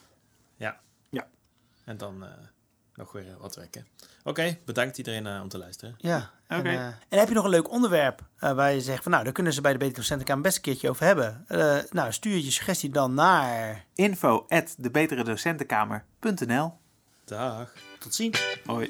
Speaker 3: Ja.
Speaker 1: Ja.
Speaker 3: En dan eh, nog weer eh, wat werken. Oké, bedankt iedereen eh, om te luisteren.
Speaker 2: Ja. En,
Speaker 1: Oké.
Speaker 2: eh, en heb je nog een leuk onderwerp eh, waar je zegt van nou, daar kunnen ze bij de Beter Docentenkamer best een keertje over hebben. Eh, nou, stuur je suggestie dan naar.
Speaker 1: Info at
Speaker 3: Dag.
Speaker 2: Tot ziens.
Speaker 1: Hoi.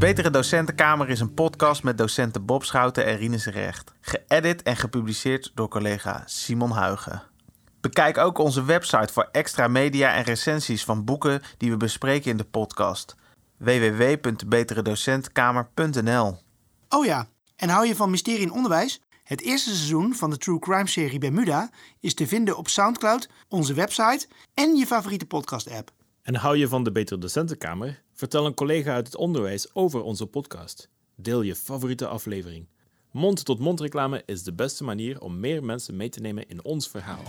Speaker 1: Betere Docentenkamer is een podcast met docenten Bob Schouten en Rinus Recht. Geëdit en gepubliceerd door collega Simon Huigen. Bekijk ook onze website voor extra media en recensies van boeken die we bespreken in de podcast. www.beteredocentkamer.nl
Speaker 2: Oh ja, en hou je van mysterie in onderwijs? Het eerste seizoen van de True Crime serie Bermuda is te vinden op Soundcloud, onze website en je favoriete podcast-app.
Speaker 3: En hou je van de Betere Docentenkamer? Vertel een collega uit het onderwijs over onze podcast. Deel je favoriete aflevering. Mond-tot-mond reclame is de beste manier om meer mensen mee te nemen in ons verhaal.